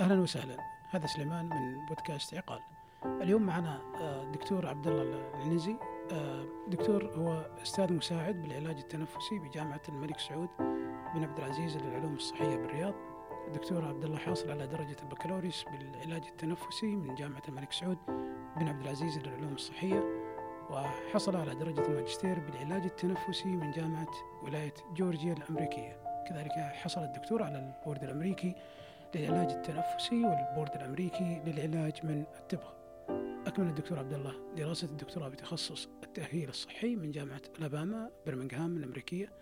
أهلا وسهلا. هذا سليمان من بودكاست عقال. اليوم معنا الدكتور عبد الله العنزي. آه، دكتور هو أستاذ مساعد بالعلاج التنفسي بجامعة الملك سعود بن عبد العزيز للعلوم الصحية بالرياض. الدكتور عبد الله حاصل على درجة البكالوريوس بالعلاج التنفسي من جامعة الملك سعود بن عبد العزيز للعلوم الصحية وحصل على درجة الماجستير بالعلاج التنفسي من جامعة ولاية جورجيا الأمريكية. كذلك حصل الدكتور على البورد الأمريكي للعلاج التنفسي والبورد الأمريكي للعلاج من التبغ أكمل الدكتور عبد الله دراسة الدكتوراه بتخصص التأهيل الصحي من جامعة ألاباما برمنغهام الأمريكية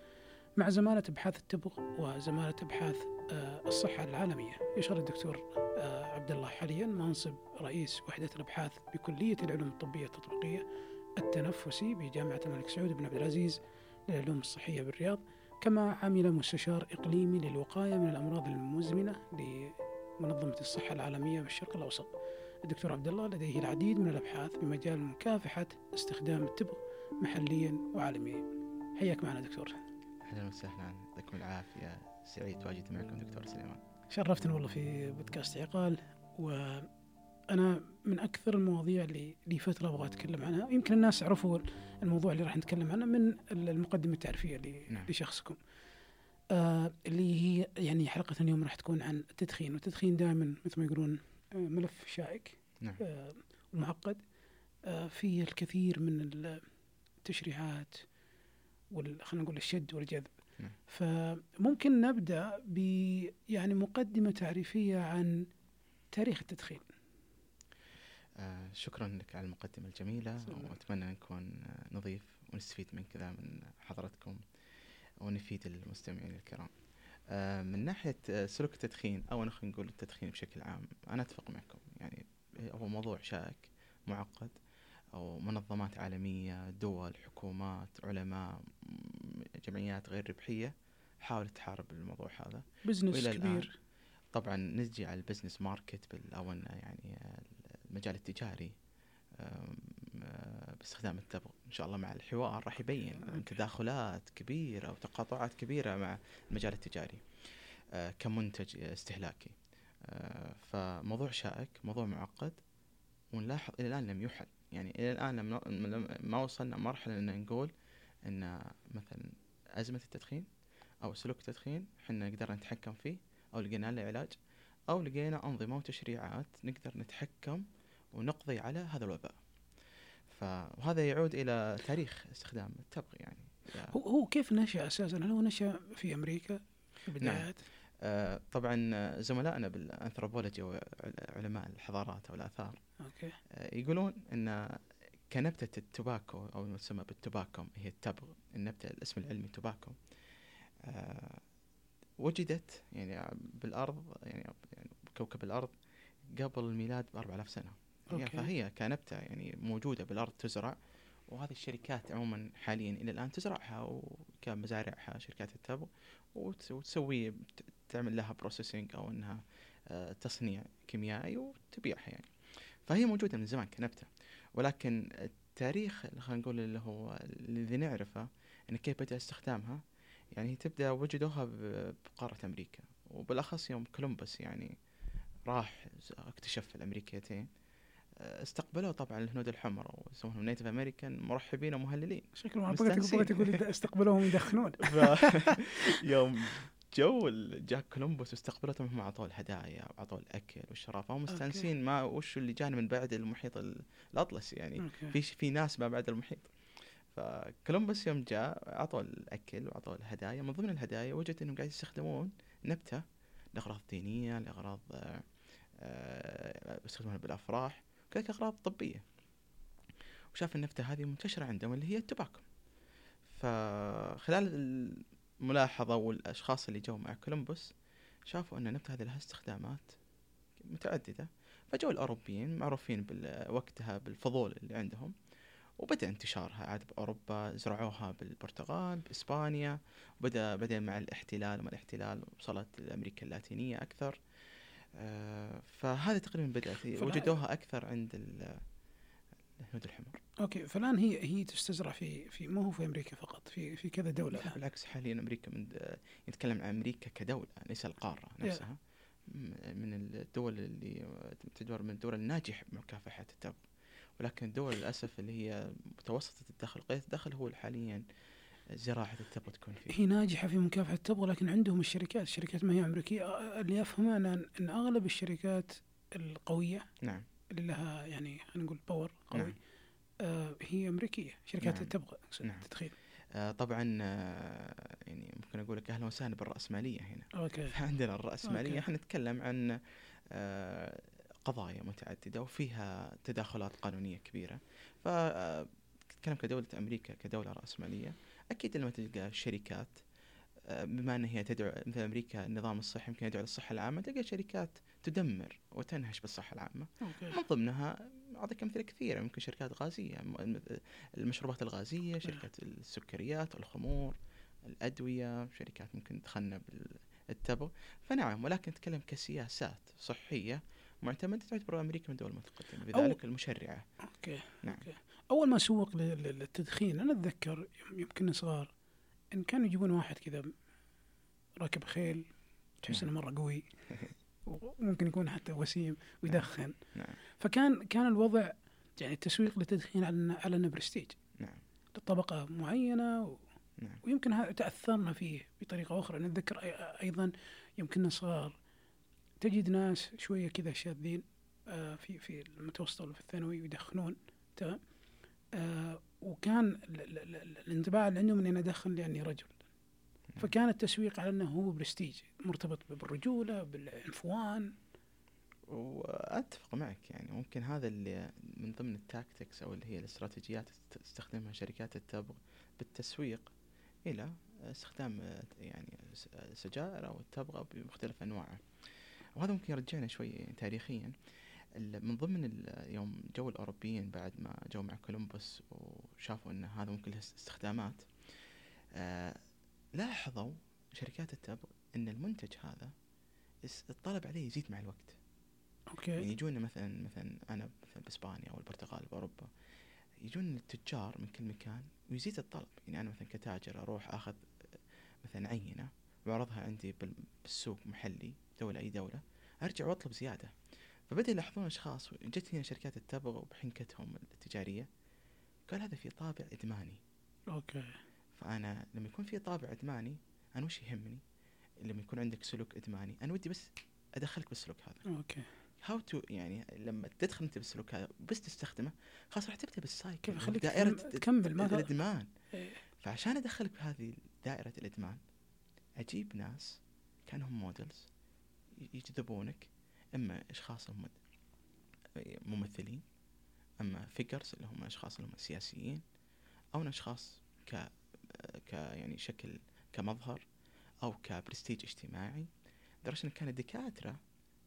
مع زمالة أبحاث التبغ وزمالة أبحاث آه، الصحة العالمية. يشغل الدكتور آه، عبد الله حاليا منصب رئيس وحدة الأبحاث بكلية العلوم الطبية التطبيقية التنفسي بجامعة الملك سعود بن عبد العزيز للعلوم الصحية بالرياض. كما عمل مستشار إقليمي للوقاية من الأمراض المزمنة لمنظمة الصحة العالمية بالشرق الأوسط. الدكتور عبد الله لديه العديد من الأبحاث بمجال مكافحة استخدام التبغ محليا وعالميا. حياك معنا دكتور. أهلا وسهلا. يعطيكم العافية. سعيد تواجدي معكم دكتور سليمان. شرفتنا والله في بودكاست عقال وأنا من أكثر المواضيع اللي لي فترة أبغى أتكلم عنها يمكن الناس يعرفوا الموضوع اللي راح نتكلم عنه من المقدمة التعريفية نعم. لشخصكم آه اللي هي يعني حلقة اليوم راح تكون عن التدخين والتدخين دائما مثل ما يقولون ملف شائك نعم. آه، ومعقد آه، فيه الكثير من التشريعات وال خلينا نقول الشد والجذب نعم. فممكن نبدأ ب يعني مقدمة تعريفية عن تاريخ التدخين آه شكرا لك على المقدمة الجميلة. وأتمنى نكون نضيف ونستفيد من كذا من حضرتكم ونفيد المستمعين الكرام. آه، من ناحية آه، سلوك التدخين أو خلينا نقول التدخين بشكل عام أنا أتفق معكم. يعني هو موضوع شائك معقد أو منظمات عالمية دول حكومات علماء جمعيات غير ربحية حاولت تحارب الموضوع هذا. بزنس كبير. طبعا نجي على ال business market أو يعني المجال التجاري باستخدام التبغ. إن شاء الله مع الحوار راح يبين تداخلات كبيرة وتقاطعات كبيرة مع المجال التجاري آه، كمنتج استهلاكي. آه، فموضوع شائك موضوع معقد ونلاحظ إلى الآن لم يحل. يعني إلى الآن لم ما وصلنا مرحلة إن نقول إن مثلا أزمة التدخين أو سلوك التدخين إحنا قدرنا نتحكم فيه أو لقينا له علاج أو لقينا أنظمة وتشريعات نقدر نتحكم ونقضي على هذا الوباء فهذا يعود إلى تاريخ استخدام التبغ يعني هو هو كيف نشأ أساسا؟ هل هو نشأ في أمريكا في البدايات؟ نعم. آه طبعا زملائنا بالأنثروبولوجي وعلماء الحضارات أو الاثار أوكي آه يقولون إن كنبتة ال tobacco أو ما تسمى بالتباكم هي التبغ النبتة الاسم العلمي tobacco آه وجدت يعني بالأرض يعني كوكب الأرض قبل الميلاد ب 4000 سنة أوكي. فهي كنبتة يعني موجودة بالأرض تزرع وهذه الشركات عموما حاليا إلى الآن تزرعها وكمزارعها شركات التبغ وتسوي تعمل لها processing أو أنها آه، تصنيع كيميائي وتبيعها يعني فهي موجودة من زمان كنبتة ولكن التاريخ خلينا نقول اللي هو الذي نعرفه أن كيف بدأ استخدامها يعني تبدأ وجدوها بقارة أمريكا وبالأخص يوم كولومبوس يعني راح اكتشف الأمريكيتين استقبلوه طبعا الهنود الحمر ويسمونهم نيتف امريكان مرحبين ومهللين. شكلهم بغيت تقول استقبلوهم يدخنون يوم جو جاك كولومبوس واستقبلتهم هم اعطوه الهدايا واعطوه الاكل والشراب فهم مستانسين ما وش اللي جانا من بعد المحيط الاطلسي يعني. أوكي. في في ناس ما بعد المحيط. فكولومبوس يوم جاء اعطوه الاكل واعطوه الهدايا من ضمن الهدايا وجد إنهم قاعد يستخدمون نبتة لأغراض دينية لأغراض آه، يستخدمونها بالأفراح. كذلك أغراض طبية. وشاف النبتة هذه منتشرة عندهم اللي هي ال tobacco فخلال الملاحظة والأشخاص اللي جو مع كولومبوس شافوا أن النبتة هذه لها استخدامات متعددة. فجو الأوروبيين معروفين وقتها بالفضول اللي عندهم وبدأ انتشارها. عاد بأوروبا زرعوها بالبرتغال بإسبانيا وبدأ بدأ مع الاحتلال ومع الاحتلال وصلت لأمريكا اللاتينية أكثر. فهذه تقريبا بدأت وجدوها أكثر عند الهنود الحمر. أوكي فالآن هي هي تستزرع في في مو هو في أمريكا فقط في في كذا دولة. لا بالعكس حاليا أمريكا من نتكلم عن أمريكا كدولة ليس القارة نفسها. من الدول اللي تعتبر من الدول الناجحة بمكافحة التبغ ولكن الدول للأسف اللي هي متوسطة الدخل قليلة الدخل هو حاليا زراعة التبغ تكون فيه. هي ناجحة في مكافحة التبغ لكن عندهم الشركات الشركات ما هي أمريكية. اللي أفهمه أن, أن أغلب الشركات القوية نعم. اللي لها يعني خلينا نقول باور قوي نعم. آه هي أمريكية شركات نعم. التبغ. نعم. التدخين آه طبعا آه يعني ممكن أقول لك أهلا وسهلا بالرأسمالية هنا. أوكي. عندنا الرأسمالية. أوكي. إحنا نتكلم عن آه، قضايا متعددة وفيها تداخلات قانونية كبيرة. ف آه، تتكلم كدولة أمريكا كدولة رأسمالية. أكيد لما تلقى شركات آه، بما أن هي تدعو مثل أمريكا النظام الصحي يمكن يدعو للصحة العامة تلقى شركات تدمر وتنهش بالصحة العامة. أوكي. من ضمنها أعطيك أمثلة كثيرة ممكن شركات غازية م- المشروبات الغازية شركات السكريات الخمور الأدوية شركات ممكن تخنى بالتبغ فنعم ولكن نتكلم كسياسات صحية معتمدة تعتبر أمريكا من الدول المتقدمة بذلك المشرعة. أوكي نعم. أوكي. أول ما سوق لل- لل- للتدخين أنا أتذكر يم- يمكن صغار إن كانوا يجيبون واحد كذا راكب خيل تحس نعم. إنه مرة قوي وممكن يكون حتى وسيم ويدخن. نعم. فكان كان الوضع يعني التسويق للتدخين على على إنه برستيج. نعم. لطبقة معينة و... نعم. ويمكن تأثرنا فيه بطريقة أخرى. نتذكر أيضا يمكن صغار تجد ناس شوية كذا شاذين آه، في في المتوسط ولا في الثانوي ويدخنون تمام؟ آه، وكان ال- ال- ال- الانطباع اللي عندهم اني أنا ادخن لأني رجل. فكان التسويق على انه هو برستيج مرتبط بالرجولة بالعنفوان. وأتفق معك يعني ممكن هذا اللي من ضمن ال tactics أو اللي هي الاستراتيجيات تستخدمها شركات التبغ بالتسويق إلى استخدام يعني س- آه، سجائر أو التبغ بمختلف أنواعه. وهذا ممكن يرجعنا شوي تاريخيا. من ضمن يوم جو الأوروبيين بعد ما جو مع كولومبوس وشافوا إن هذا ممكن له استخدامات آه لاحظوا شركات التبغ إن المنتج هذا الطلب عليه يزيد مع الوقت. يعني أوكي يجون مثلا مثلا أنا مثلا بإسبانيا أو البرتغال باوروبا يجون التجار من كل مكان ويزيد الطلب. يعني أنا مثلا كتاجر أروح أخذ مثلا عينة وأعرضها عندي بال- بالسوق محلي دولة أي دولة أرجع وأطلب زيادة. فبدأ يلاحظون أشخاص جت هنا شركات التبغ وبحنكتهم التجارية قال هذا في طابع إدماني. أوكي. فأنا لما يكون في طابع إدماني أنا وش يهمني؟ لما يكون عندك سلوك إدماني أنا ودي بس أدخلك بالسلوك هذا. أوكي. how to يعني لما تدخل أنت بالسلوك هذا بس تستخدمه خلاص راح تبدأ بال cycle كيف أخليك دائرة تكم- تكمل ما الإدمان. إيه. فعشان أدخلك بهذه دائرة الإدمان أجيب ناس كأنهم models يجذبونك أما أشخاص هم ممثلين أما figures اللي هم أشخاص اللي هم سياسيين أو أشخاص ك ك يعني شكل كمظهر أو كبرستيج اجتماعي. لدرجة إن كان الدكاترة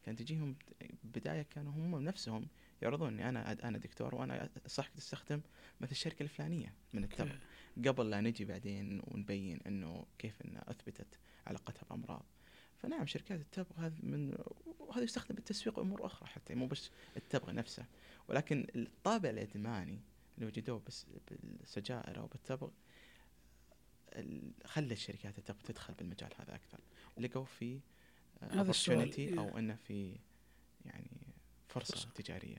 كان تجيهم بداية كانوا هم نفسهم يعرضون إني أنا أنا دكتور وأنا صح تستخدم مثل الشركة الفلانية من التبغ قبل لا نجي بعدين ونبين إنه كيف ان أثبتت علاقتها بأمراض. فنعم شركات التبغ هذا من وهذا يستخدم بالتسويق أمور أخرى حتى مو بس التبغ نفسه ولكن الطابع الادماني اللي وجدوه بس بالسجائر أو بالتبغ ال- خلى الشركات التبغ تدخل بالمجال هذا أكثر لقوا في هذا السؤال، opportunity إيه. أو إنه في يعني فرصة, فرصة. تجارية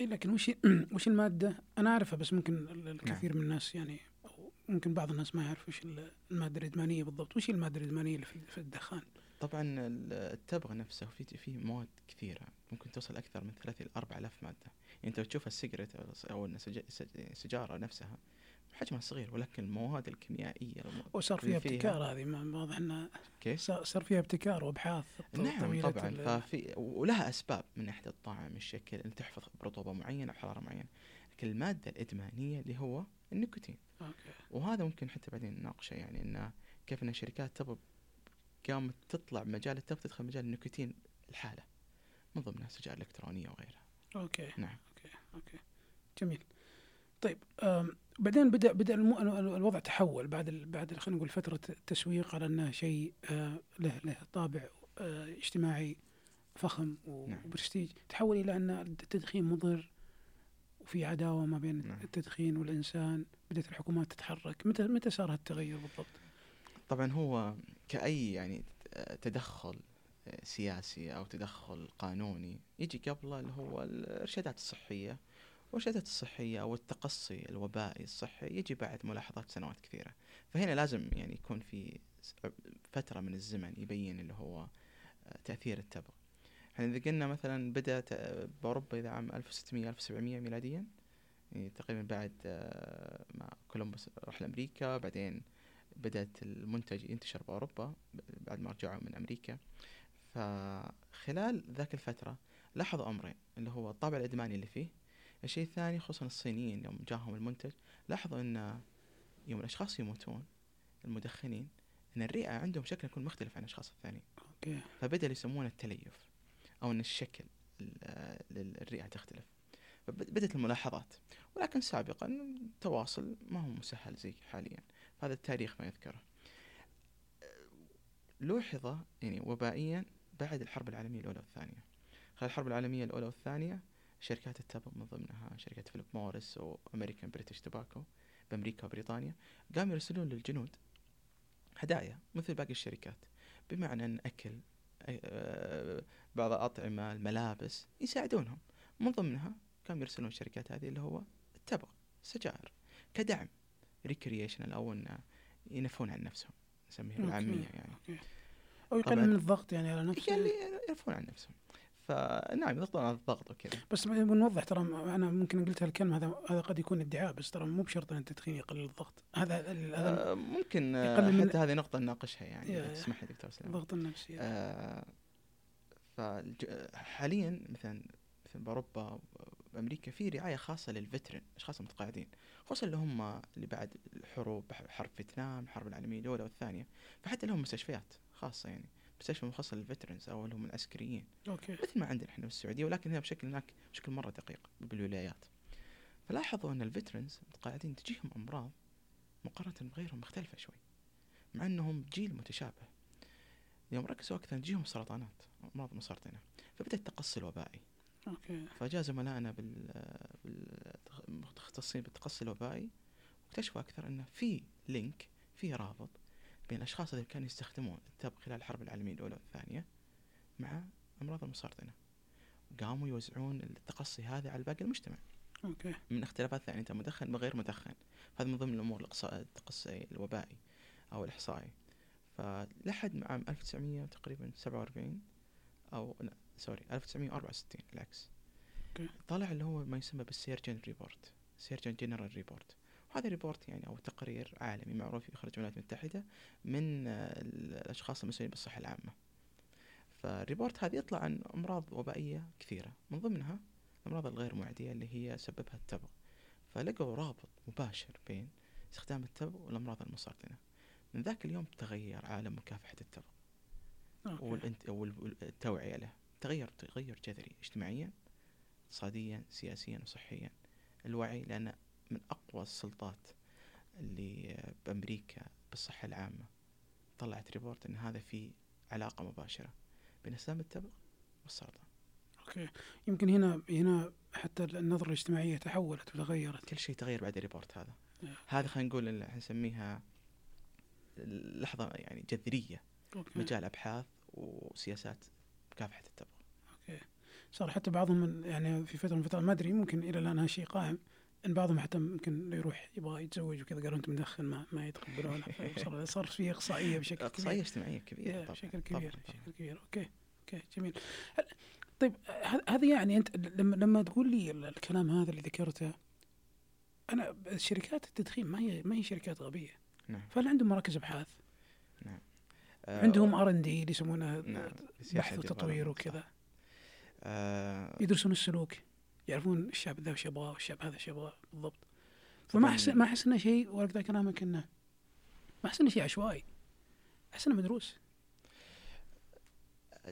إيه لكن وش وش المادة؟ أنا أعرفها بس ممكن ال- الكثير من الناس يعني أو ممكن بعض الناس ما يعرف وش ال- المادة الادمانيه بالضبط، وش المادة الادمانيه اللي في الدخان؟ طبعا ال- التبغ نفسه في في مواد كثيرة ممكن توصل أكثر من 3 إلى 4000 مادة. يعني أنت تشوف السيجرت أو الس- أو السج- السج- السيجاره نفسها حجمها صغير ولكن المواد الكيميائية وصار فيها ابتكار هذه ما- واضح إنه كيف؟ صار فيها ابتكار وأبحاث نعم طبعا. ففي ولها أسباب من ناحية الطعم الشكل إن تحفظ برطوبة معينة بحراره معينة. لكن المادة الإدمانية اللي هو النيكوتين. أوكي. وهذا ممكن حتى بعدين نناقشه يعني إنه كيف إن الشركات تبغى قامت تطلع بمجال التبغ تدخل مجال النيكوتين الحالة من ضمنها السجائر الالكترونيه وغيرها. أوكي. نعم. أوكي. أوكي. جميل. طيب بعدين بدأ بدأ الوضع تحول بعد ال- بعد خلينا نقول فترة التسويق على إنه شيء آه، له له طابع آه، اجتماعي فخم نعم. وبرستيج. تحول إلى أن التدخين مضر وفي عداوة ما بين نعم. التدخين والإنسان. بدأت الحكومات تتحرك. متى متى صار هالتغير بالضبط؟ طبعا هو كأي يعني تدخل سياسي أو تدخل قانوني يجي قبله اللي هو الارشادات الصحية. والارشادات الصحية أو التقصي الوبائي الصحي يجي بعد ملاحظات سنوات كثيرة. فهنا لازم يعني يكون في فترة من الزمن يبين اللي هو تأثير التبغ. إحنا إذا قلنا مثلا بدأ بأوروبا اذا عام 1600 1700 ميلاديا يعني تقريبا بعد آه، ما كولومبوس راح لأمريكا بعدين بدأت المنتج ينتشر بأوروبا بعد ما رجعوا من أمريكا. فخلال ذاك الفترة لاحظوا أمرين اللي هو الطابع الإدماني اللي فيه. الشيء الثاني خصوصا الصينيين يوم جاهم المنتج لاحظوا إن يوم الأشخاص يموتون المدخنين إن الرئة عندهم شكل يكون مختلف عن الأشخاص الثانيين. أوكي. فبدا يسمونه التليف أو إن الشكل للرئه تختلف. فبدت الملاحظات. ولكن سابقا التواصل ما هو مسهل زي حاليا. هذا التاريخ ما يذكره. لوحظ يعني وبائيا بعد الحرب العالمية الأولى والثانية. خلال الحرب العالمية الأولى والثانية شركات التبغ من ضمنها شركة فيليب موريس و American British Tobacco بأمريكا وبريطانيا قاموا يرسلون للجنود هدايا مثل باقي الشركات بمعنى أن أكل آه، بعض الأطعمة الملابس يساعدونهم. من ضمنها كانوا يرسلون الشركات هذه اللي هو التبغ السجائر كدعم. recreational أو انه ينفون عن نفسهم نسميها بالعاميه يعني أوكي. أو يقلل من الضغط يعني على نفسه. يعني ينفون عن نفسهم. فنعم يضغطون على الضغط وكذا. بس بنوضح ترى أنا ممكن قلت هالكلمه هذا هذا قد يكون ادعاء بس ترى مو بشرط أن التدخين يقلل الضغط. هذا هذا آه ممكن يقلل حتى هذه نقطة نناقشها يعني تسمح لي دكتور سلام الضغط النفسي آه فحاليا مثلا مثلا باوروبا بأمريكا في رعاية خاصة للفترن أشخاص المتقاعدين خصوصا اللي هم اللي بعد الحروب حرب فيتنام الحرب العالمية الأولى والثانية فحتى لهم مستشفيات خاصة يعني مستشفى مخصص لل veterans أو اللي هم العسكريين. أوكي. مثل ما عندنا إحنا في السعوديه ولكن هنا بشكل هناك بشكل مرة دقيق بالولايات. فلاحظوا أن ال veterans المتقاعدين تجيهم أمراض مقارنة بغيرهم مختلفة شوي مع أنهم جيل متشابه. يوم ركزوا أكثر تجيهم سرطانات أمراض مسرطنة فبدأ التقصي الوبائي. أوكي. فجاء زملائنا بال المختصين بالتقصي الوبائي واكتشفوا أكثر انه في link في رابط بين الأشخاص اللي كانوا يستخدمون التبغ خلال الحرب العالمية الأولى والثانية مع أمراض المسرطنه قاموا يوزعون التقصي هذا على باقي المجتمع. أوكي. من اختلافات ثانية انت مدخن بغير مدخن. هذا من ضمن الأمور التقصي الوبائي أو الإحصائي. فلحد عام 1900 تقريبا 47 أو لا sorry 1964 العكس طلع اللي هو ما يسمى بال surgeon report surgeon general report. وهذا report يعني أو تقرير عالمي معروف يخرج الولايات المتحده من الأشخاص المسؤولين بالصحة العامة. فال report هذا يطلع عن أمراض وبائية كثيرة. من ضمنها الأمراض الغير معدية اللي هي سببها التبغ. فلقوا رابط مباشر بين استخدام التبغ والأمراض المسرطنه من ذاك اليوم تغير عالم مكافحة التبغ. والتوعية له. تغير تغير جذري اجتماعيا اقتصاديا سياسيا وصحيا. الوعي لأن من أقوى السلطات اللي بأمريكا بالصحة العامة طلعت report أن هذا في علاقة مباشرة بين السام التبغ والسرطان. أوكي. يمكن هنا هنا حتى النظرة الاجتماعية تحولت وتغيرت كل شيء تغير بعد ال report هذا. أوكي. هذا خلينا نقول نسميها لحظة يعني جذرية. أوكي. مجال أبحاث وسياسات مكافحة التبغ صار حتى بعضهم يعني في فترة من الفترات ما أدري ممكن إلى الآن هالشيء قائم إن بعضهم حتى ممكن يروح يبغى يتزوج وكذا قالوا انت مدخن ما ما يتقبلونه صار صار في إقصائية بشكل كبير. إقصائية اجتماعية كبيرة طبعا بشكل كبير طبعا. بشكل كبير. أوكي أوكي جميل. طيب هذه يعني أنت لما لما تقول لي الكلام هذا اللي ذكرته أنا شركات التدخين ما هي ما هي شركات غبية. نعم. فهل عندهم مراكز أبحاث؟ نعم عندهم ار ان دي اللي يسمونه نعم. بحث وتطوير وكذا. آه يدرسون السلوك يعرفون الشاب ذا وش يبغى والشاب هذا وش يبغى بالضبط. فما احس ما احس انه شيء ورقة كلامك إنه ما احس انه شيء عشوائي. احس انه مدروس.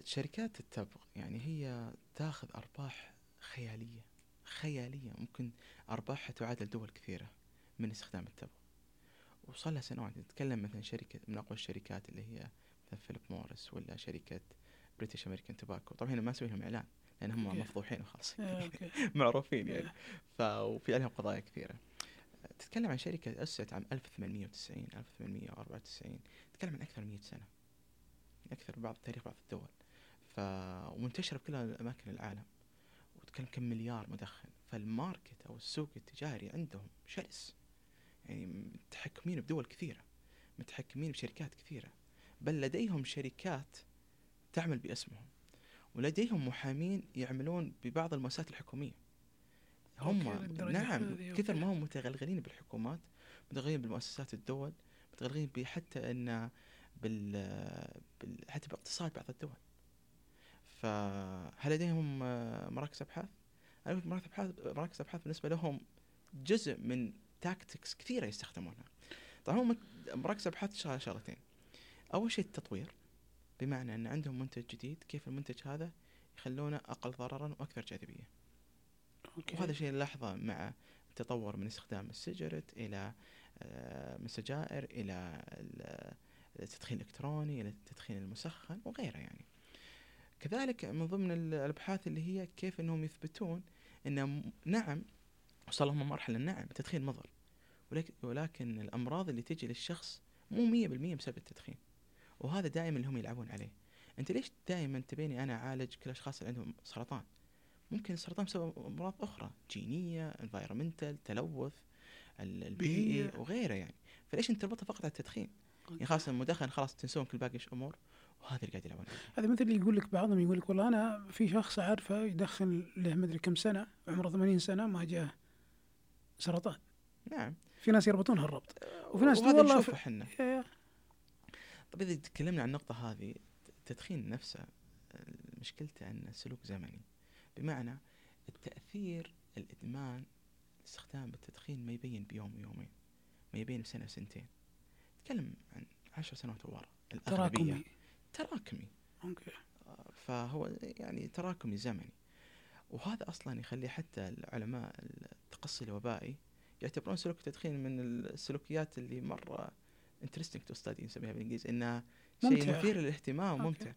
شركات التبغ يعني هي تاخذ أرباح خيالية خيالية. ممكن أرباحها تعادل دول كثيرة من استخدام التبغ. وصار لها سنوات. نتكلم مثلا شركة من أقوى الشركات اللي هي فيليب موريس ولا شركة British American Tobacco. طبعا هنا ما أسوي لهم إعلان لأن هم مفضوحين وخلاص. معروفين يعني. ففي عليهم قضايا كثيرة. تتكلم عن شركة أسست عام 1890 1894 تتكلم عن أكثر من 100 سنة. أكثر بعض تاريخ بعض الدول. ف ومنتشرة بكل اماكن العالم. وتكلم كم مليار مدخن. فالماركت أو السوق التجاري عندهم شرس. يعني متحكمين بدول كثيرة. متحكمين بشركات كثيرة. بل لديهم شركات تعمل باسمهم. ولديهم محامين يعملون ببعض المؤسسات الحكومية. هم نعم كثر. ما هم متغلغلين بالحكومات متغلغلين بالمؤسسات الدول متغلغلين بحتى أن بال, بال حتى باقتصاد بعض الدول. فهل لديهم مراكز أبحاث؟ أقول مراكز أبحاث مراكز أبحاث بالنسبة لهم جزء من tactics كثيرة يستخدمونها. طبعا هم مراكز أبحاث شغلتين. أول شيء التطوير بمعنى إن عندهم منتج جديد كيف المنتج هذا يخلونه أقل ضررا وأكثر جاذبية. أوكي. وهذا شيء نلاحظه مع التطور من استخدام السيجرت إلى آه، من السجائر إلى ال- التدخين الإلكتروني إلى التدخين المسخن وغيره يعني. كذلك من ضمن ال- الأبحاث اللي هي كيف إنهم يثبتون إن نعم وصلوا هم مرحلة نعم التدخين مضر. ولكن, ولكن الأمراض اللي تجي للشخص مو 100% بسبب التدخين. وهذا دائما اللي هم يلعبون عليه. أنت ليش دائما تبيني أنا أعالج كل الاشخاص اللي عندهم سرطان؟ ممكن السرطان بسبب أمراض أخرى جينية انفايرمنتال تلوث ال- البيئي. وغيره يعني. فليش أنت تربطها فقط على التدخين؟ يعني خلاص المدخن خلاص تنسون كل باقي الأمور وهذا اللي قاعد يلعبون. هذا مثل اللي يقول لك بعضهم يقول لك والله أنا في شخص أعرفه يدخن له مدري كم سنة عمره 80 سنة ما جاه سرطان. نعم. في ناس يربطون هالربط. وفي ناس والله إحنا. طيب إذا تكلمنا عن النقطة هذه التدخين نفسه مشكلته انه سلوك زمني. بمعنى التأثير الإدمان الاستخدام بالتدخين ما يبين بيوم ويومين ما يبين بسنة سنتين تكلم عن عشر سنوات ورا تراكمي. تراكمي. أوكي. فهو يعني تراكمي زمني. وهذا أصلا يخلي حتى العلماء التقصي الوبائي يعتبرون سلوك التدخين من السلوكيات اللي مرة interesting to study نسميها بالإنجليزي انها شيء. مثير للاهتمام أوكي. ممتع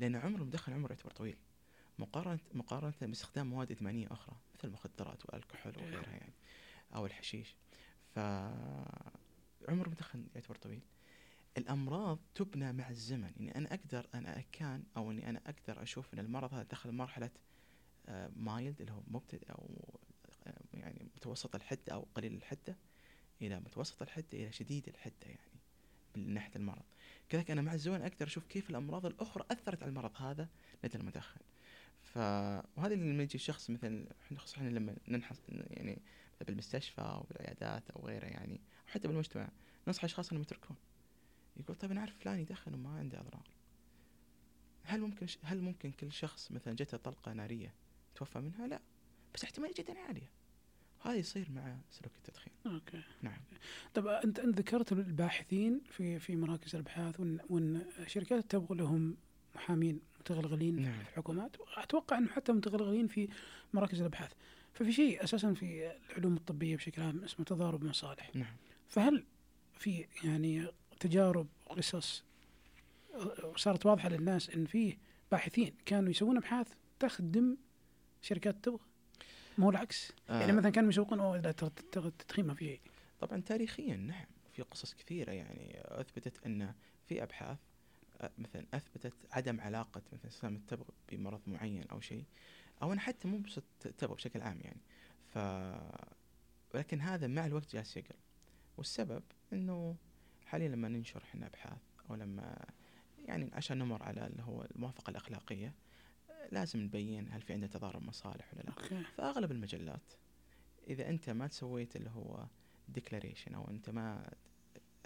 لأن عمر المدخن عمره يعتبر طويل مقارنة مقارنة باستخدام مواد إدمانية أخرى مثل المخدرات والكحول. وغيرها يعني أو الحشيش ف عمر المدخن يعتبر طويل الأمراض تبنى مع الزمن يعني أنا أقدر أنا أكان أو إني أنا أقدر أشوف أن المرض هذا دخل مرحلة mild اللي هو مبتدئ أو آه، يعني متوسط الحدة أو قليل الحدة إلى متوسط الحدة إلى شديد الحدة يعني من ناحية المرض. كذلك أنا مع الزمن أقدر أشوف كيف الأمراض الأخرى أثرت على المرض هذا لدى المدخن. ف اللي لما يجي شخص مثلا خصوصا لما ننحص يعني بالمستشفى أو بالعيادات أو غيره يعني أو حتى بالمجتمع ننصح أشخاص إنهم يتركون. يقول طيب أنا أعرف فلان يدخن وما عنده أضرار. هل ممكن هل ممكن كل شخص مثلا جته طلقة نارية توفى منها؟ لا. بس احتمالية جدا عالية. هذا يصير مع سلوك التدخين. أوكي. نعم. طب أنت أنت ذكرت الباحثين في في مراكز الأبحاث وإن وإن شركات تبغى لهم محامين متغلغلين نعم. في الحكومات. أتوقع إنه حتى متغلغلين في مراكز الأبحاث. ففي شيء أساسا في العلوم الطبية بشكل عام اسمه تضارب مصالح. نعم. فهل في يعني تجارب وقصص صارت واضحة للناس إن في باحثين كانوا يسوون أبحاث تخدم شركات التبغ ما هو العكس يعني آه. مثلا كانوا يسوقون أوه لا ترى ترى التدخين ما في شيء طبعا تاريخيا نعم في قصص كثيرة. يعني أثبتت أن في أبحاث أ- مثلا أثبتت عدم علاقة مثلا استخدام التبغ بمرض معين أو شيء أو أنا حتى مو بس التبغ بشكل عام يعني. ف ولكن هذا مع الوقت جالس يقل. والسبب أنه حاليا لما ننشر إحنا أبحاث أو لما يعني عشان نمر على اللي هو الموافقة الأخلاقية لازم نبين هل في عندنا تضارب مصالح ولا لا. أوكي. فأغلب المجلات إذا أنت ما سويت اللي هو declaration أو أنت ما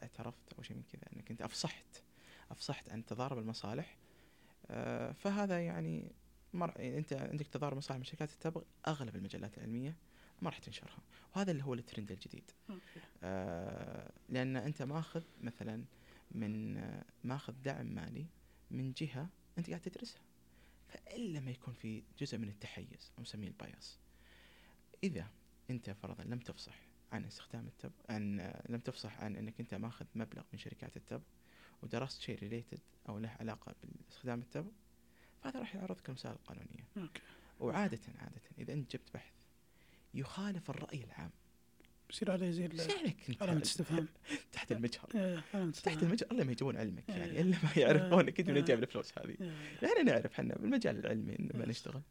اعترفت أو شيء من كذا أنك أنت أفصحت أفصحت عن تضارب المصالح آه، فهذا يعني مر... يعني أنت عندك تضارب مصالح من شركات التبغ أغلب المجلات العلمية ما راح تنشرها. وهذا اللي هو الترند الجديد. okay. آه، لأن أنت ماخذ مثلا من آه، ماخذ دعم مالي من جهة أنت قاعد تدرسها. فالا ما يكون في جزء من التحيز أو نسميه ال bias إذا أنت فرضا لم تفصح عن استخدام التبغ عن لم تفصح عن أنك أنت ماخذ مبلغ من شركات التبغ ودرست شيء related أو له علاقة باستخدام التبغ فهذا راح يعرضك المسائل القانونيه okay. وعادة عادة إذا أنت جبت بحث يخالف الرأي العام. يصير عليه زي علامة استفهام تحت المجهر إيه، تحت المجهر الله ما يجون علمك يعني إيه. إلا ما يعرفونك انت إيه. من جايب الفلوس هذه إيه، يعني نعرف إحنا بالمجال العلمي لما إيه. نشتغل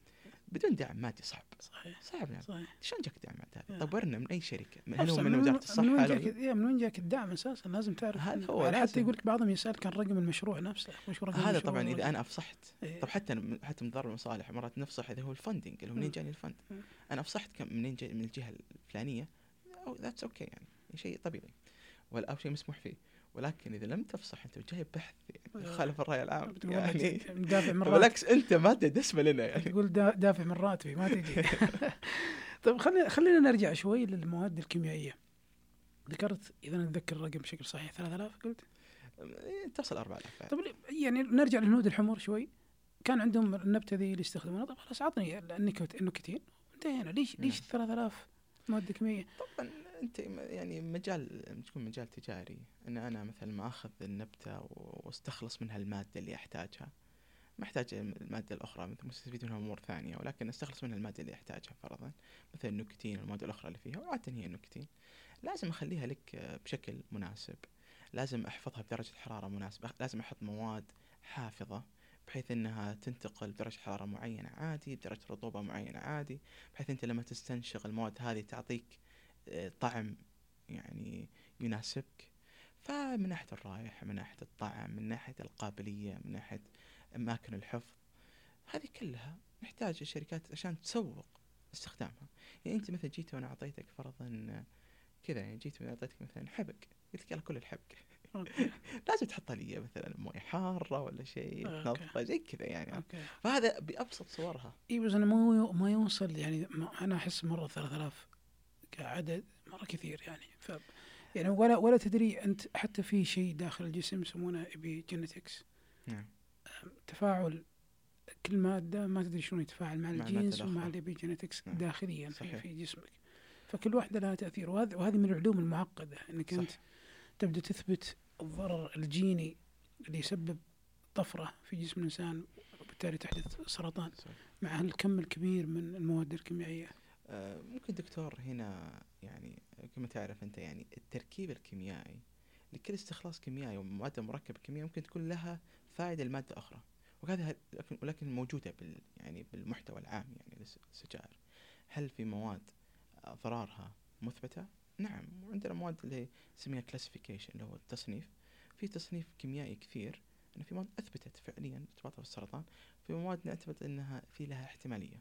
بدون دعم مادي صعب صحيح صعب يعني صحيح شلون جاك دعم مادي إيه. هذا؟ طب ورنا من أي شركة من هل هو من وزارة من الصحة وين لو- جاك إيه، من وين جاك الدعم أساسا لازم تعرف هذا هو، يعني حتى. يقول لك بعضهم يسالك عن رقم المشروع نفسه رقم هذا المشروع طبعا إذا أنا أفصحت إيه. طب حتى حتى من تضارب المصالح مرات نفصح إذا هو ال funding اللي هو منين. جاني ال fund. أنا أفصحت كم منين جاي من الجهة الفلانية that's okay يعني شيء طبيعي. ولا أو شيء مسموح فيه. ولكن إذا لم تفصح أنت جايب بحث يعني. يخالف الرأي العام يعني. دافع من راتبي بالعكس أنت ماده دسمة لنا يعني. تقول دا- دافع من راتبي ما تجي. طيب خلينا خلينا نرجع شوي للمواد الكيميائية. ذكرت إذا أتذكر الرقم بشكل صحيح 3000 قلت؟ إيه، تصل 4000 طيب يعني نرجع للهنود الحمر شوي. كان عندهم النبتة ذي اللي يستخدمونها. طب خلاص عطني النيكوتين. انتهينا. ليش ليش نعم. 3000 مواد كيميائيه طبعا أنت يعني مجال تكون مجال تجاري. ان أنا مثلا ما أخذ النبتة واستخلص منها المادة اللي أحتاجها. ما أحتاج المادة الأخرى مثل مستفيد منها أمور ثانية ولكن أستخلص منها المادة اللي أحتاجها فرضا. مثل النيكوتين والمواد الأخرى اللي فيها وعاده هي النيكوتين لازم أخليها لك بشكل مناسب. لازم أحفظها بدرجة حرارة مناسبة. لازم أحط مواد حافظة. بحيث إنها تنتقل بدرجه حرارة معينة عادي بدرجه رطوبة معينة عادي بحيث أنت لما تستنشق المواد هذه تعطيك آه، طعم يعني يناسبك. فمن ناحية الرائحة من ناحية الطعم من ناحية القابلية من ناحية أماكن الحفظ هذه كلها نحتاج الشركات عشان تسوق استخدامها. يعني أنت مثلا جيت وأنا أعطيتك فرضا كذا يعني جيت وأنا أعطيتك مثلا حبق قلت لك يلا كل الحبق. okay لازم تحط لي مثلا موية حارة ولا شيء okay. تنظفه زي كذا يعني. okay. فهذا بأبسط صورها. إي بس أنا ما ما يوصل يعني ما أنا أحس مرة 3000 كعدد مرة كثير يعني. ف يعني ولا ولا تدري أنت حتى في شيء داخل الجسم يسمونه epigenetics نعم تفاعل كل مادة ما تدري شلون يتفاعل مع مع ال genes ومع الأخرى. ال epigenetics نعم. داخليا في, صحيح. في جسمك. فكل واحدة لها تأثير وهذه وهذه من العلوم المعقده انك أنت صح. تبدأ تثبت الضرر الجيني اللي يسبب طفرة في جسم الإنسان وبالتالي تحدث سرطان. مع هالكم الكبير من المواد الكيميائية آه، ممكن دكتور هنا يعني كما تعرف أنت يعني التركيب الكيميائي لكل استخلاص كيميائي ومادة مركبة كيميائي ممكن تكون لها فائدة لمادة أخرى وهذا لكن ولكن موجودة بال يعني بالمحتوى العام يعني للسجائر هل في مواد أضرارها مثبتة؟ نعم وعندنا مواد اللي نسميها كلاسيفيكيشن اللي هو التصنيف. في تصنيف كيميائي كثير أن في مواد أثبتت فعليا ارتباطها بالسرطان في مواد نعتمد أنها في لها احتمالية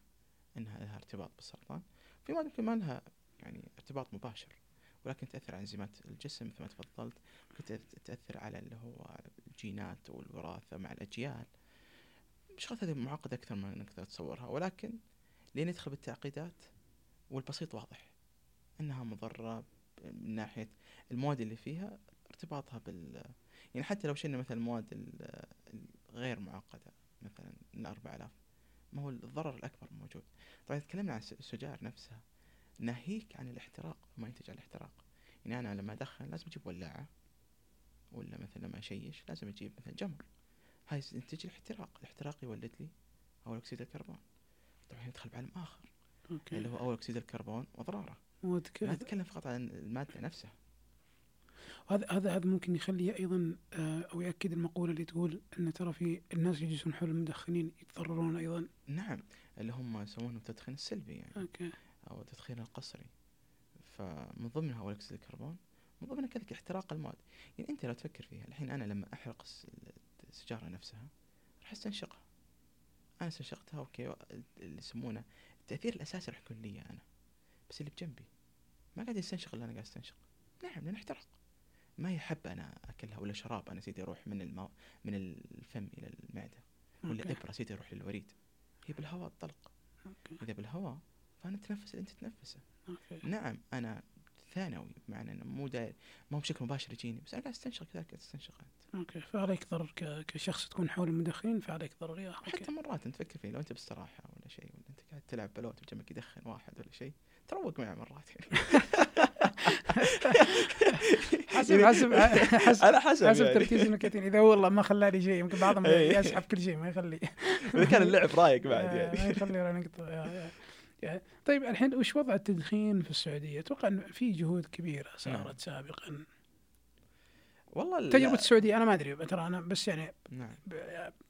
أنها لها ارتباط بالسرطان. في مواد يمكن ما لها يعني ارتباط مباشر ولكن تأثر على انزيمات الجسم مثل ما تفضلت ممكن تأث- تأثر على اللي هو الجينات والوراثة مع الأجيال. الشغلات هذه معقدة أكثر من أنك تتصورها ولكن لين ندخل بالتعقيدات والبسيط واضح. أنها مضرة من ناحية المواد اللي فيها ارتباطها بال يعني حتى لو شلنا مثلا المواد ال- الغير معقدة مثلا من 4000 ما هو الضرر الأكبر موجود. طبعا تكلمنا عن الس- السجائر نفسها. ناهيك عن الاحتراق وما ينتج عن الاحتراق. يعني أنا لما أدخن لازم أجيب ولاعة ولا مثلا لما أشيش لازم أجيب مثلا جمر. هاي ينتج الاحتراق. الاحتراق يولد لي أول أكسيد الكربون. طبعا ندخل بعالم آخر. okay. اللي هو أول أكسيد الكربون وأضراره ما أتكلم فقط عن المادة نفسها. هذا هذا هذا ممكن يخلي أيضا آه، أو يأكد المقولة اللي تقول إن ترى في الناس اللي يجلسون حول المدخنين يتضررون أيضا. نعم اللي هم يسمونه التدخين السلبي يعني. okay. أو التدخين القسري. فمن ضمنها أول أكسيد الكربون. من ضمنها كذلك احتراق المواد. يعني أنت لو تفكر فيها. الحين أنا لما أحرق الس- السيجارة نفسها راح أستنشقها. أنا استنشقتها okay اللي يسمونه التأثير الأساسي راح يكون لي أنا. بس اللي بجنبي. ما قاعد يستنشق اللي أنا قاعد أستنشق. نعم لأن احترق. ما هي حبة أنا أكلها ولا شراب أنا سيده يروح من الماء من الفم إلى المعدة. ولا okay. إبرة سيده يروح للوريد. هي بالهواء تطلق. okay. إذا بالهواء فأنا أتنفس اللي أنت تتنفسه. نعم أنا ثانوي بمعنى انه مو داير ما هو بشكل مباشر يجيني بس أنا قاعد أستنشق كذلك أستنشق أنت. okay. فعليك ضرر ك- كشخص تكون حول المدخنين فعليك ضرر حتى مرات أنت تفكر فيه لو أنت باستراحة ولا شيء ولا أنت قاعد تلعب بلوت وجنبك يدخن واحد ولا شيء تروق معه مرات. يعني حسب حسب حسب على حسب حسب يعني. تركيز النكتين إذا والله ما خلاني شيء يمكن بعضهم إيه. يسحب كل شيء ما يخلي إذا كان اللعب رايق بعد آه، ما يعني يخلي ولا يا- يا. يعني طيب الحين وش وضع التدخين في السعودية؟ أتوقع إن في جهود كبيرة صارت نعم. سابقا والله ال- تجربة السعودية أنا ما أدري ترى أنا بس يعني نعم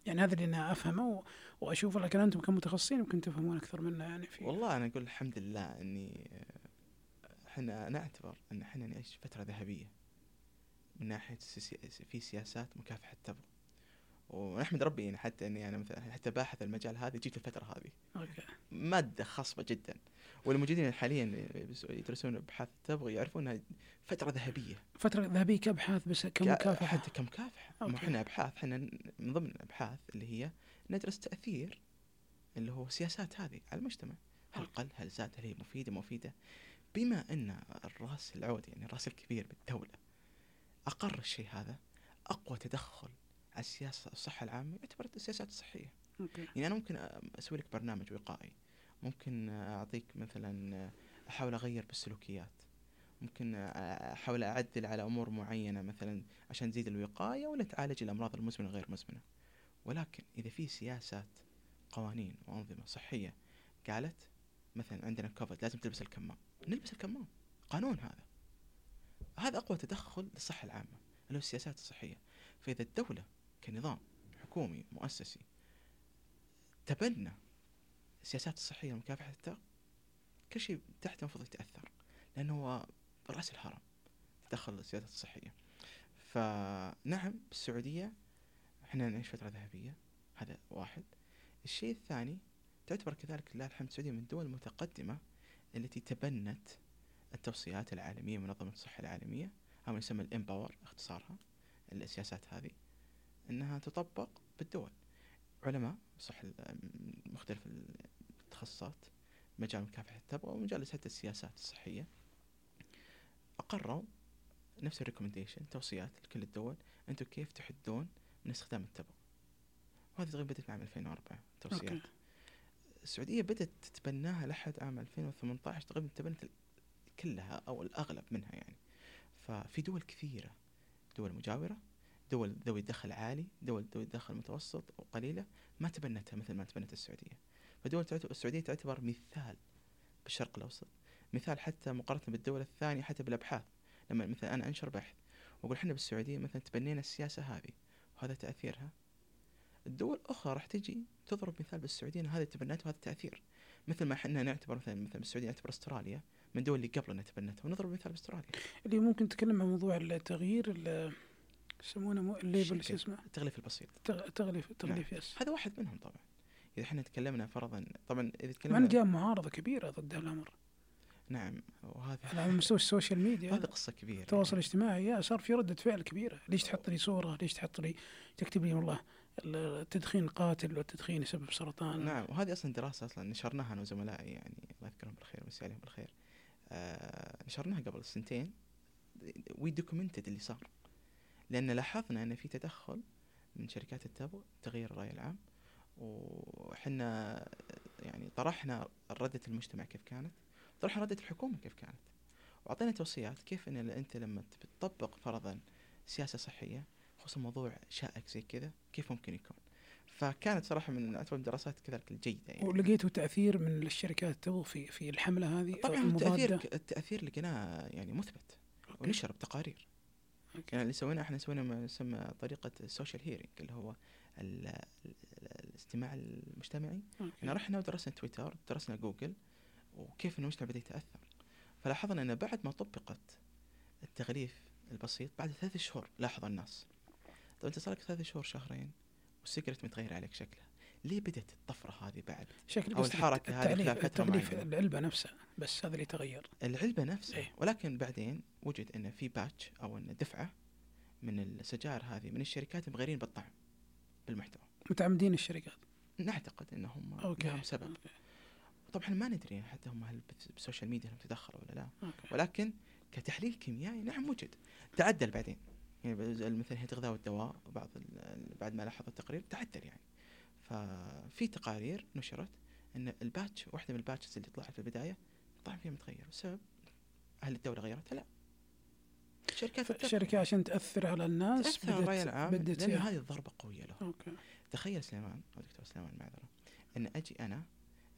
يعني هذا اللي أنا أفهمه وأشوفه لكن أنتم كمتخصصين يمكن تفهمون أكثر منا يعني في والله أنا أقول الحمد لله إني إحنا نعتبر ان إحنا نعيش فترة ذهبية من ناحية في سياسات مكافحة التبغ. ونحمد ربي يعني حتى إني أنا مثلا حتى باحث المجال هذا جيت الفترة هذه. أوكي. مادة خصبة جدا. والموجودين حاليا يدرسون أبحاث التبغ يعرفون إنها فترة ذهبية. فترة ذهبية كأبحاث بس كمكافحة. حتى كمكافحة. إحنا أبحاث إحنا من ضمن الأبحاث اللي هي ندرس تأثير اللي هو السياسات هذه على المجتمع. هل قل؟ هل زاد؟ هل هي مفيدة؟ مفيدة. بما أن الرأس العود يعني الرأس الكبير بالدولة أقر الشيء هذا أقوى تدخل على السياسة الصحة العامة يعتبر السياسات الصحيه أوكي. يعني أنا ممكن أسوي لك برنامج وقائي. ممكن أعطيك مثلا أحاول أغير بالسلوكيات. ممكن أحاول أعدل على أمور معينة مثلا عشان تزيد الوقاية ولا تعالج الأمراض المزمنة غير مزمنة. ولكن إذا في سياسات قوانين وأنظمة صحية قالت مثلا عندنا كوفيد لازم تلبس الكمام. نلبس الكمام. قانون هذا. هذا أقوى تدخل للصحة العامة اللي هو السياسات الصحية. فإذا الدولة كنظام حكومي مؤسسي تبنى السياسات الصحية لمكافحة التغ كل شيء تحت المفروض يتأثر لأنه هو راس الهرم تدخل السياسات الصحية. فنعم بالسعودية إحنا نعيش فترة ذهبية هذا واحد. الشيء الثاني تعتبر كذلك لله الحمد السعودية من الدول المتقدمة التي تبنت التوصيات العالمية منظمة الصحة العالمية أو ما يسمى الإمباور اختصارها السياسات هذه إنها تطبق بالدول. علماء صح مختلف التخصصات مجال مكافحة التبغ ومجال حتى السياسات الصحية أقروا نفس ال recommendation توصيات لكل الدول أنتم كيف تحدون من استخدام التبغ. وهذه تقريبا بدأت عام 2004 توصيات. okay. السعودية بدأت تتبناها لحد عام 2018 تقريبا تبنت كلها أو الأغلب منها يعني. ففي دول كثيرة دول مجاورة دول ذوي دخل عالي دول ذوي دخل متوسط أو قليلة ما تبنتها مثل ما تبنت السعودية. فدول تعتبر السعودية تعتبر مثال بالشرق الأوسط مثال حتى مقارنة بالدول الثانية حتى بالأبحاث. لما مثلا أنا أنشر بحث وأقول إحنا بالسعودية مثلا تبنينا السياسة هذه وهذا تأثيرها الدول الأخرى راح تجي تضرب مثال بالسعودية أن هذه تبنته وهذا تأثير. مثل ما إحنا نعتبر مثلا مثلا بالسعودية نعتبر أستراليا من الدول اللي قبلنا تبنتها ونضرب مثال بأستراليا. اللي ممكن نتكلم عن موضوع التغيير ال- يسمونه مو ال label شو. اسمه؟ التغليف البسيط. تغ- تغليف تغليف yes هذا واحد منهم طبعا. إذا إحنا تكلمنا فرضا طبعا مع تكلمنا انه جاء معارضة كبيرة ضد هالامر نعم. وهذا على مستوى ال social media. هذا قصة كبيرة. التواصل الاجتماعي يا صار في ردة فعل كبيرة. ليش تحط لي صورة؟ ليش تحط لي تكتب لي والله التدخين قاتل والتدخين يسبب سرطان. نعم وهذه أصلا دراسة أصلا نشرناها أنا وزملائي يعني الله يذكرهم بالخير ويمسي عليهم بالخير. آه نشرناها قبل سنتين. we documented اللي صار. لأن لاحظنا أن في تدخل من شركات التبغ تغيير الرأي العام وحنا يعني طرحنا ردة المجتمع كيف كانت طرحنا ردة الحكومة كيف كانت. وأعطينا توصيات كيف أن أنت لما تطبق فرضا سياسة صحية خصوصا موضوع شائك زي كذا كيف ممكن يكون؟ فكانت صراحة من أعتبر الدراسات كذلك الجيدة يعني. ولقيتوا تأثير من الشركات تو في في الحملة هذه؟ طبعا المضادة التأثير التأثير لقيناه يعني مثبت okay. ونشر بتقارير. أوكي. يعني اللي سويناه إحنا سوينا ما يسمى طريقة ال social hearing اللي هو ال- ال- الاستماع المجتمعي. okay. إحنا رحنا ودرسنا تويتر درسنا جوجل وكيف ان المجتمع بدا يتاثر فلاحظنا ان بعد ما طبقت التغليف البسيط بعد ثلاث شهور لاحظ الناس. انت صار لك ثلاث شهور شهرين وال cigarette متغير عليك شكلها ليه بدأت الطفرة هذه بعد؟ شكل أو قصدك الحركة هذه خلال فترة التغليف معينة. العلبة نفسها بس هذا اللي تغير. العلبة نفسها. إيه. ولكن بعدين وجد إن في batch أو إن دفعة من السجائر هذه من الشركات مغيرين بالطعم بالمحتوى. متعمدين الشركات. نعتقد انهم okay. لهم سبب. okay. طبعا ما ندري حتى هم هل بال social media لهم تدخلوا ولا لا. okay. ولكن كتحليل كيميائي نعم وجد. تعدل بعدين. يعني بز- مثل هيئه الغذاء والدواء بعض بعد ما لاحظوا التقرير تعدل يعني. ففي تقارير نشرت إن ال batch واحدة من ال batches اللي طلعت في البداية الطعم فيها متغير. السبب هل الدولة غيرتها؟ لا. شركات الشركة عشان تأثر على الناس تأثر الراي العام. بدت لأن هذه الضربة قوية له okay. تخيل سليمان أو دكتور سليمان معذرة إن أجي أنا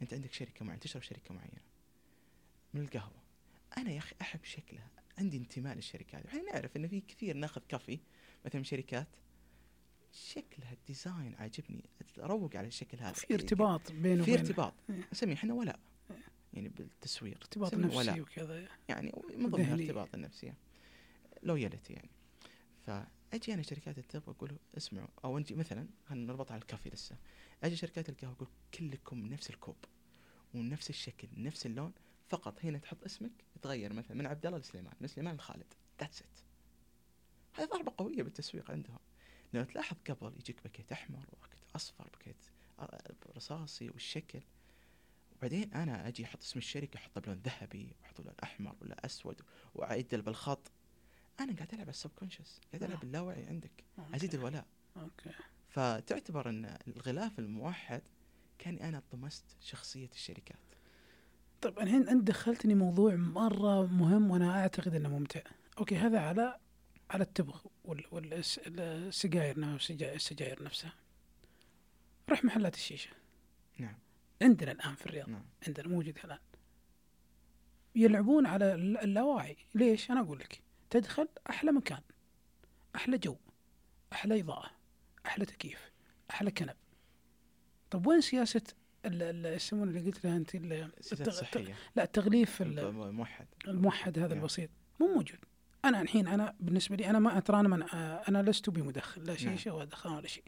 أنت عندك شركة معينة تشرب شركة معينة من القهوة. أنا يا أخي أحب شكلها. عندي انتماء للشركه هذه إحنا نعرف إن في كثير ناخذ coffee مثلا من شركات. شكلها ال design عاجبني. اروق على الشكل هذا. في ارتباط بينه في ارتباط. إيه. نسميه إحنا ولاء. يعني بالتسويق. ارتباط نفسي ولاء. وكذا. يعني من ضمن. الارتباط النفسي loyalty يعني. فأجي أنا شركات التبغ أقول اسمعوا. أو نجي مثلا خلينا نربط على ال coffee لسه. أجي شركات القهوة أقول كلكم نفس الكوب ونفس الشكل نفس اللون. فقط هنا تحط اسمك يتغير مثلا من عبد الله لسليمان من سليمان لخالد. that's it هذه ضربة قوية بالتسويق عندهم. لو تلاحظ قبل يجيك باكيت أحمر باكيت أصفر باكيت رصاصي والشكل. وبعدين أنا أجي أحط اسم الشركة احطه بلون ذهبي واحطه بلون أحمر ولا أسود واعدل بالخط. أنا قاعد ألعب على ال subconscious قاعد ألعب آه. باللاوعي عندك. okay. أزيد الولاء. okay. فتعتبر إن الغلاف الموحد كاني أنا طمست شخصية الشركات طيب الحين انت دخلتني موضوع مرة مهم وأنا أعتقد إنه ممتع. أوكي هذا على على التبغ والسجاير السجاير نفسها. روح محلات الشيشة. نعم. عندنا الآن في الرياض. نعم. عندنا موجود الآن. يلعبون على الل- اللاواعي. ليش؟ أنا أقول لك. تدخل أحلى مكان. أحلى جو. أحلى إضاءة. أحلى تكييف. أحلى كنب. طب وين سياسة يسمونه اللي قلت لها أنت التغ- لا التغليف ال- موحد الموحد هذا نعم. البسيط مو موجود أنا الحين أنا بالنسبة لي أنا ما ترى أنا من أنا لست بمدخن لا نعم. شيشه ولا دخان ولا شيء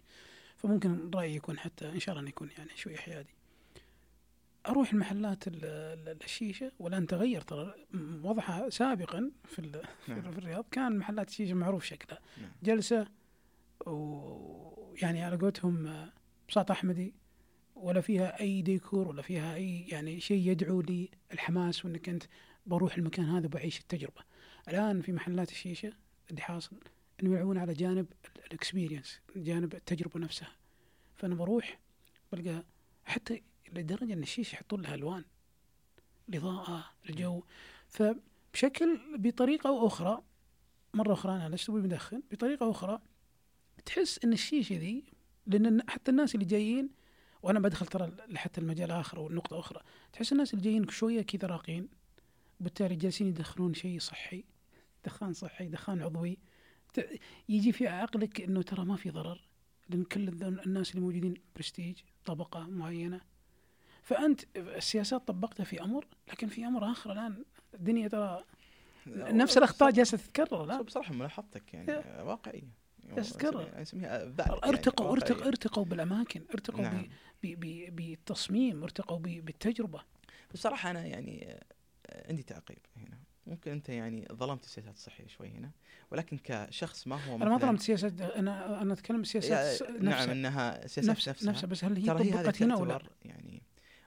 فممكن رأيي يكون حتى إن شاء الله يكون يعني شوي حيادي أروح المحلات ال- ال- الشيشة والان تغير ترى وضعها سابقا في ال- في, نعم. في الرياض كان محلات الشيشة معروف شكلها نعم. جلسة ويعني على قولتهم آه، بساط أحمدي ولا فيها أي ديكور ولا فيها أي يعني شيء يدعو للحماس وإنك أنت بروح المكان هذا وبعيش التجربة. الآن في محلات الشيشة اللي حاصل انه يلعبون على جانب الاكسبيرينس جانب التجربة نفسها. فأنا بروح بلقى حتى لدرجة إن الشيشة يحطون لها ألوان الاضاءه الجو فبشكل بطريقة أو أخرى مرة أخرى أنا لست بمدخن بطريقة أخرى تحس إن الشيشة ذي لأن حتى الناس اللي جايين وأنا بدخل ترى حتى المجال آخر والنقطه أخرى. تحس الناس اللي جايين شوية كذا راقين بالتالي جالسين يدخلون شيء صحي دخان صحي دخان عضوي. يجي في عقلك إنه ترى ما في ضرر لأن كل الناس اللي موجودين برستيج طبقة معينة. فأنت السياسات طبقتها في أمر لكن في أمر آخر الآن الدنيا ترى نفس الأخطاء جالسة تتكرر لا بصراحة ملاحظتك يعني واقعية. بس تكرر. يعني ارتقوا. ارتقوا أرتقوا بالأماكن أرتقوا نعم. بالتصميم أرتقوا بالتجربة. بصراحة أنا يعني آه، عندي تعقيب هنا. ممكن أنت يعني ظلمت السياسات الصحية شوي هنا ولكن كشخص ما هو أنا ما ظلمت سياسات أنا أنا أتكلم سياسات يا- نعم نفسها. أنها سياسات نفس نفسها. نفسها. بس هل هي طبقت هنا ولا؟ يعني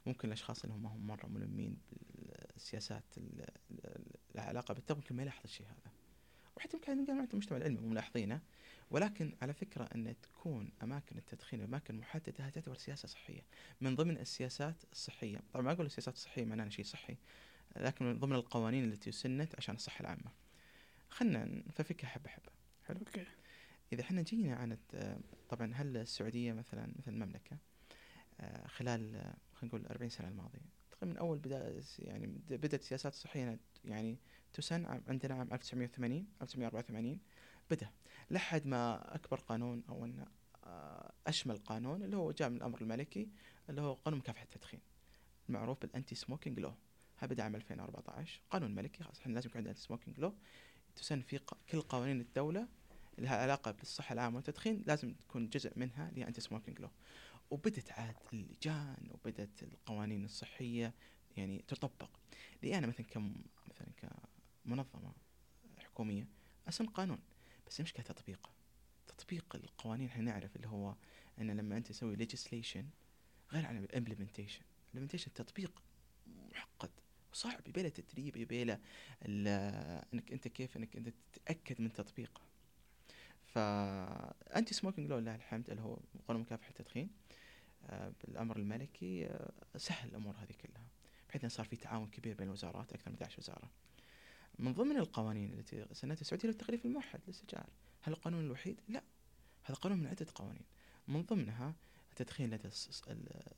ممكن الأشخاص اللي هم ما هم مرة ملمين بالسياسات ال- ال- العلاقة بالتو ممكن ما يلاحظ الشيء هذا. وحتى يمكن من جامعة المجتمع العلمي ملاحظينه. ولكن على فكرة أن تكون أماكن التدخين أماكن محددة تعتبر سياسة صحية. من ضمن السياسات الصحية طبعا ما أقول السياسات الصحية معناها شيء صحي لكن من ضمن القوانين التي سنت عشان الصحة العامة. خلنا نفكها حبة حبة حلو؟ okay. إذا إحنا جينا عن طبعا هل السعودية مثلا مثل المملكة آه، خلال خلينا نقول 40 سنة الماضية تقريبا من أول بدأ يعني بد- بدأت السياسات الصحية يعني تسن عندنا عام 1980 1984 بدأ لحد ما أكبر قانون أو أن آه، أشمل قانون اللي هو جاء من الأمر الملكي اللي هو قانون مكافحة التدخين. المعروف بال anti smoking law بدأ عام 2014 قانون ملكي خلاص. إحنا لازم يكون عندنا anti smoking law تسن في كل قوانين الدولة اللي لها علاقة بالصحة العامة والتدخين لازم تكون جزء منها اللي هي anti smoking law وبدت عاد اللجان وبدت القوانين الصحية يعني تطبق. لي أنا مثلا كم مثلا كمنظمة حكومية أسن قانون. بس المشكلة تطبيقه تطبيق القوانين إحنا نعرف اللي هو أن لما أنت تسوي legislation غير عن ال implementation ال implementation تطبيق معقد وصعب يبيله تدريب يبيله إنك أنت كيف إنك أنت تتأكد من تطبيقه فانتي سموكينج لو لله الحمد اللي هو قانون مكافحة التدخين آه، بالأمر الملكي آه، سهل الأمور هذه كلها بحيث انه صار في تعاون كبير بين الوزارات أكثر من 11 وزارة. من ضمن القوانين التي سنتها السعوديه هو التغليف الموحد للسجائر هل القانون الوحيد؟ لا. هذا قانون من عدة قوانين. من ضمنها التدخين لدى الص-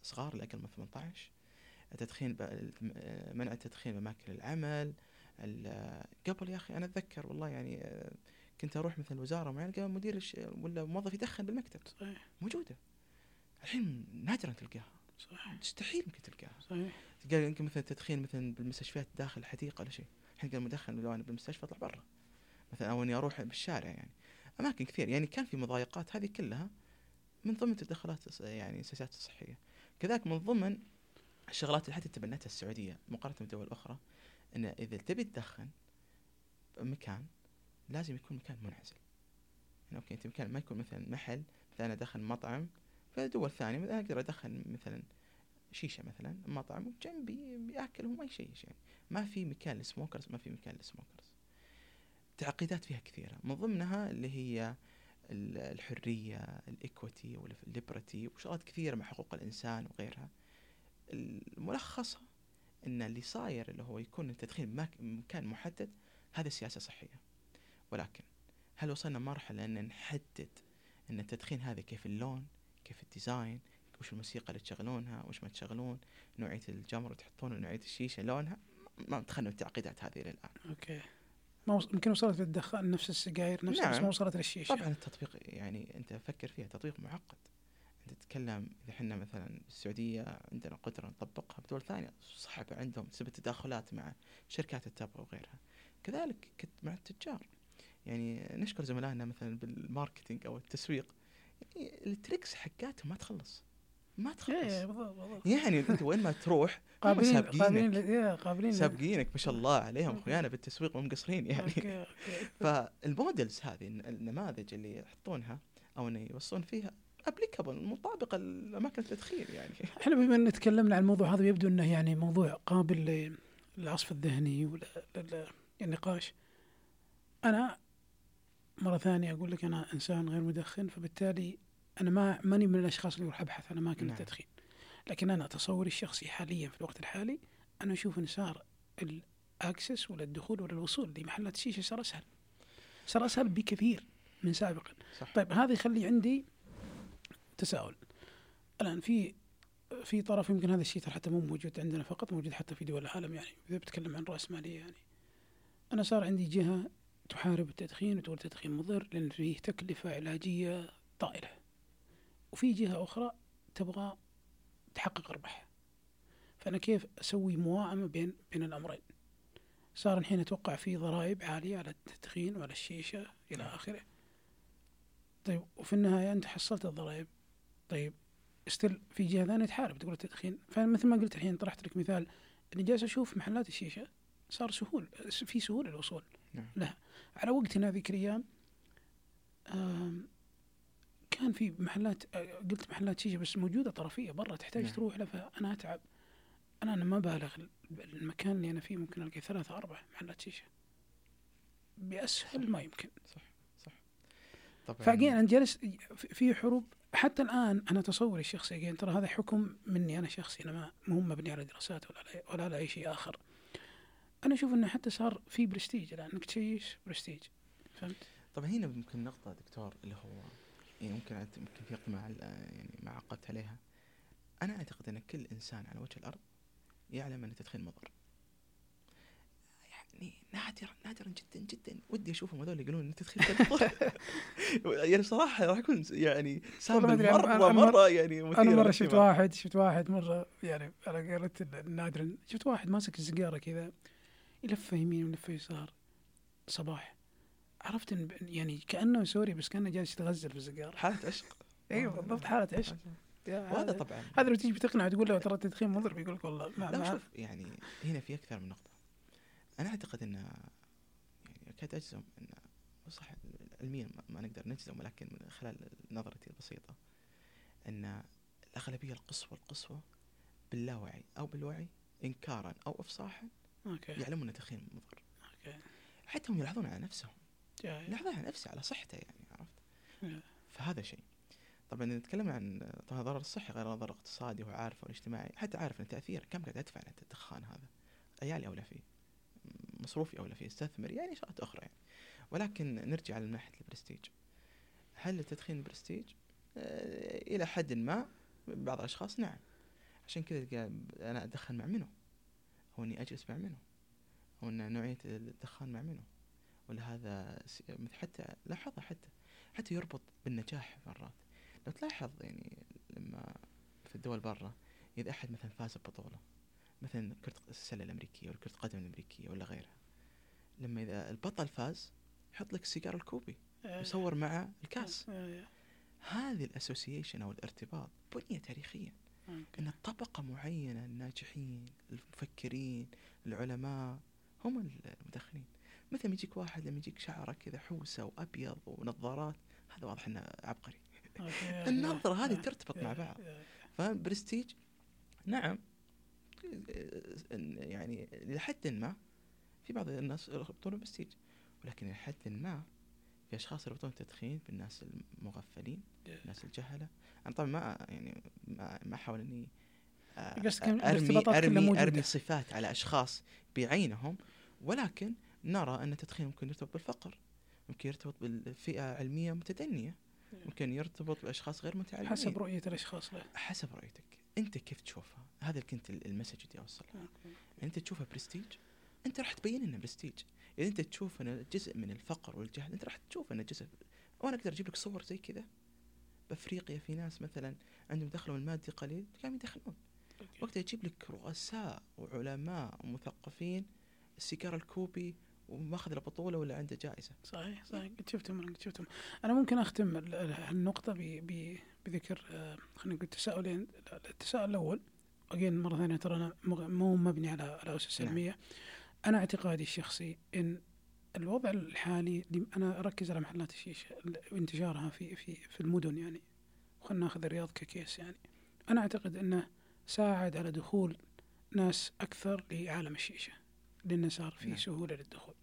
الصغار اللي أقل من 18 التدخين منع التدخين باماكن العمل ال- قبل يا أخي أنا أتذكر والله يعني آه، كنت أروح مثلا وزارة معينة قال مدير ولا موظف يدخن بالمكتب. صحيح. موجودة. الحين نادرا تلقاها. صحيح. مستحيل يمكن تلقاها. صحيح. قال يمكن مثلا التدخين مثلا بالمستشفيات داخل الحديقه ولا شيء. الحين قال مدخن لو أنا بالمستشفى أطلع برا. مثلا أو إني أروح بالشارع يعني. أماكن كثير. يعني كان في مضايقات هذه كلها من ضمن التدخلات الص- يعني السياسات الصحية. كذلك من ضمن الشغلات اللي حتى تبنتها السعودية مقارنة بدول أخرى إن إذا تبي تدخن بمكان لازم يكون مكان منعزل. يعني okay أنت مكان ما يكون مثلا محل مثلا أدخن مطعم في دول ثانية مثلا أقدر أدخن مثلا شيشة مثلا مطعم وجنبي بيأكل وما يشيش يعني. ما في مكان لل smokers ما في مكان لل smokers تعقيدات فيها كثيرة. من ضمنها اللي هي ال- الحرية ال equity وال liberty وشغلات كثيرة مع حقوق الإنسان وغيرها. الملخص إن اللي صاير اللي هو يكون التدخين بمكان محدد هذا سياسة صحية. ولكن هل وصلنا مرحله إن نحدد إن التدخين هذا كيف اللون كيف ال design وش الموسيقى اللي تشغلونها؟ وش ما تشغلون؟ نوعية الجمر تحطون نوعيه الشيشة لونها ما دخلنا التعقيدات هذه للان okay. ما وص... يمكن وصلت للدخان نفس السجاير نفس نعم. بس ما وصلت للشيشة. طبعا التطبيق يعني أنت فكر فيها تطبيق معقد. أنت تتكلم إذا إحنا مثلا السعوديه عندنا قدرة نطبقها بدول ثانية صعب عندهم بسبب التداخلات مع شركات التبغ وغيرها. كذلك كنت مع التجار. يعني نشكر زملائنا مثلا بال marketing أو التسويق. يعني ال tricks حقاتهم ما تخلص. ما تخلص بالضبط يعني أنت وين ما تروح هم قابلين قابلين سابقينك قابلين ل- سابقينك ما شاء الله عليهم اخويانا بالتسويق مو مقصرين يعني. فال models هذه الن- النماذج اللي يحطونها أو إنه يوصون فيها applicable مطابقه لأماكن التدخين يعني. إحنا بما إن تكلمنا عن الموضوع هذا يبدو إنه يعني موضوع قابل للعصف الذهني وللنقاش أنا مرة ثانية أقول لك أنا إنسان غير مدخن فبالتالي أنا ما ماني من الأشخاص اللي يروح أبحث عن اماكن نعم. التدخين لكن أنا تصوري الشخصي حاليا في الوقت الحالي أنا أشوف إن صار الأكسس ولا الدخول ولا الوصول لمحلات الشيشة صار أسهل. صار أسهل بكثير من سابقا. صح. طيب هذا يخلي عندي تساؤل. الآن في في طرف يمكن هذا الشيء ترى حتى مو موجود عندنا فقط موجود حتى في دول العالم يعني إذا بتكلم عن راسماليه يعني. أنا صار عندي جهة تحارب التدخين وتقول التدخين مضر لأن فيه تكلفة علاجية طائلة. وفي جهة أخرى تبغى تحقق ارباح فأنا كيف أسوي موائمة بين بين الأمرين؟ صار الحين أتوقع في ضرائب عالية على التدخين وعلى الشيشة إلى نعم. آخره. طيب وفي النهاية أنت حصلت الضرائب. طيب ستيل في جهة ثانية تحارب تقول التدخين. فمثل ما قلت الحين طرحت لك مثال. أني جالس أشوف محلات الشيشة صار سهول في سهولة الوصول نعم. لها. على وقتنا ذيك الأيام كان في محلات قلت محلات شيشة بس موجودة طرفية برا تحتاج نعم. تروح لها فأنا أتعب. أنا أنا ما بالغ المكان اللي أنا فيه ممكن ألقى ثلاثة أربع محلات شيشة. بأسهل ما يمكن. صح صح. طبعا. فأجين أنا جالس في- حروب. حتى الآن أنا تصوري الشخصي again ترى هذا حكم مني أنا شخصي أنا ما مو مبني على دراسات ولا على ولا على أي شيء آخر. أنا أشوف إنه حتى صار في برستيج الآن إنك تشيش برستيج. فهمت؟ طبعا هنا ممكن نقطة دكتور اللي هو يعني ممكن ممكن في مع يعني ما عقبت عليها. أنا أعتقد أن كل إنسان على وجه الأرض يعلم أن التدخين مضر. يعني نادرا نادرا جدا جدا. ودي أشوفهم هذول يقولون إن التدخين مضر. يعني صراحة راح اكون يعني أنا- مرة مرة يعني أنا مثير مره شفت. واحد شفت واحد مرة يعني أنا قلت نادرا شفت واحد ماسك السيجارة كذا يلفه يمين ويلفه يسار. صباح. عرفت إن يعني كأنه سوري بس كأنه جالس يتغزل في السيجارة. حالة عشق. أيوه بالضبط حالة عشق. وهذا هذا طبعا. هذا لو تيجي بتقنعه تقول له ترى التدخين مضر بيقول لك والله ما لا شوف يعني هنا في أكثر من نقطة. أنا أعتقد إن يعني أكاد أجزم إن صح علميا ما- ما نقدر نجزم ولكن من خلال نظرتي البسيطة إن الأغلبية القصوى القصوى باللاوعي أو بالوعي انكارا أو افصاحا okay. يعلمون إن التدخين مضر. okay. حتى هم يلاحظون على نفسهم. يلاحظون على نفسه على صحته يعني عرفت. فهذا شيء. طبعا نتكلم عن طبعا الضرر الصحي غير الضرر الاقتصادي وعارفه والاجتماعي حتى عارف إن تاثيره كم قاعد أدفع على الدخان هذا؟ عيالي أولى فيه مصروفي أولى فيه أستثمر يعني شغلات أخرى يعني. ولكن نرجع من ناحيه البرستيج. هل التدخين برستيج؟ آه إلى حد ما بعض الأشخاص نعم. عشان كذا تلقى أنا ادخن مع منو؟ أو إني أجلس مع منو؟ أو إن نوعية الدخان مع منو؟ ولا هذا حتى لاحظها حتى حتى يربط بالنجاح مرات لو تلاحظ يعني لما في الدول برا إذا أحد مثلا فاز ببطولة مثلا كرة السلة الأمريكية ولا كرة القدم الأمريكية ولا غيرها لما إذا البطل فاز يحط لك السيجار الكوبي إيه. يصور مع الكاس إيه، إيه. هذه ال association أو الارتباط بني تاريخيا. إن طبقة معينة الناجحين المفكرين العلماء هم المدخنين مثل ما يجيك واحد لما يجيك شعره كذا حوسة وأبيض ونظارات هذا واضح إنه عبقري. النظرة هذه إيه. ترتبط مع إيه. بعض إيه. فبرستيج نعم يعني لحد ما في بعض الناس يربطون برستيج ولكن لحد ما في أشخاص يربطون التدخين بالناس المغفلين الناس الجهلة أنا طبعا ما يعني ما, ما أحاول إني آه، أرمي أرمي. أرمي صفات على أشخاص بعينهم ولكن نرى أن التدخين ممكن يرتبط بالفقر ممكن يرتبط بالفئة علمية متدنية ممكن يرتبط بأشخاص غير متعلمين. حسب رؤية الأشخاص له حسب رؤيتك. أنت كيف تشوفها؟ هذا اللي كنت ال message اللي اوصلها okay. أنت تشوفها برستيج؟ أنت راح تبين انه برستيج. إذا أنت تشوف انه جزء من الفقر والجهل أنت راح تشوف انه جزء وأنا أقدر أجيب لك صور زي كذا. بأفريقيا في ناس مثلا عندهم دخلهم المادي قليل يدخنون okay. وقتها يجيب لك رؤساء وعلماء ومثقفين السيجارة الكوبي وماخذ له بطوله ولا عنده جائزة. صحيح صحيح. قد شفتهم أنا قد شفتهم أنا ممكن أختم ال- ال- النقطه بذكر آه، خلينا نقول تساؤلين. التساؤل الأول اجين مرة ثانية ترى أنا مو مبني على على أسس نعم. علمية. أنا اعتقادي الشخصي إن الوضع الحالي اللي أنا أركز على محلات الشيشه ال- وانتشارها في في في المدن يعني. خلينا ناخذ الرياض ككيس يعني. أنا أعتقد إنه ساعد على دخول ناس أكثر لعالم الشيشة. لأنه صار في نعم. سهولة للدخول.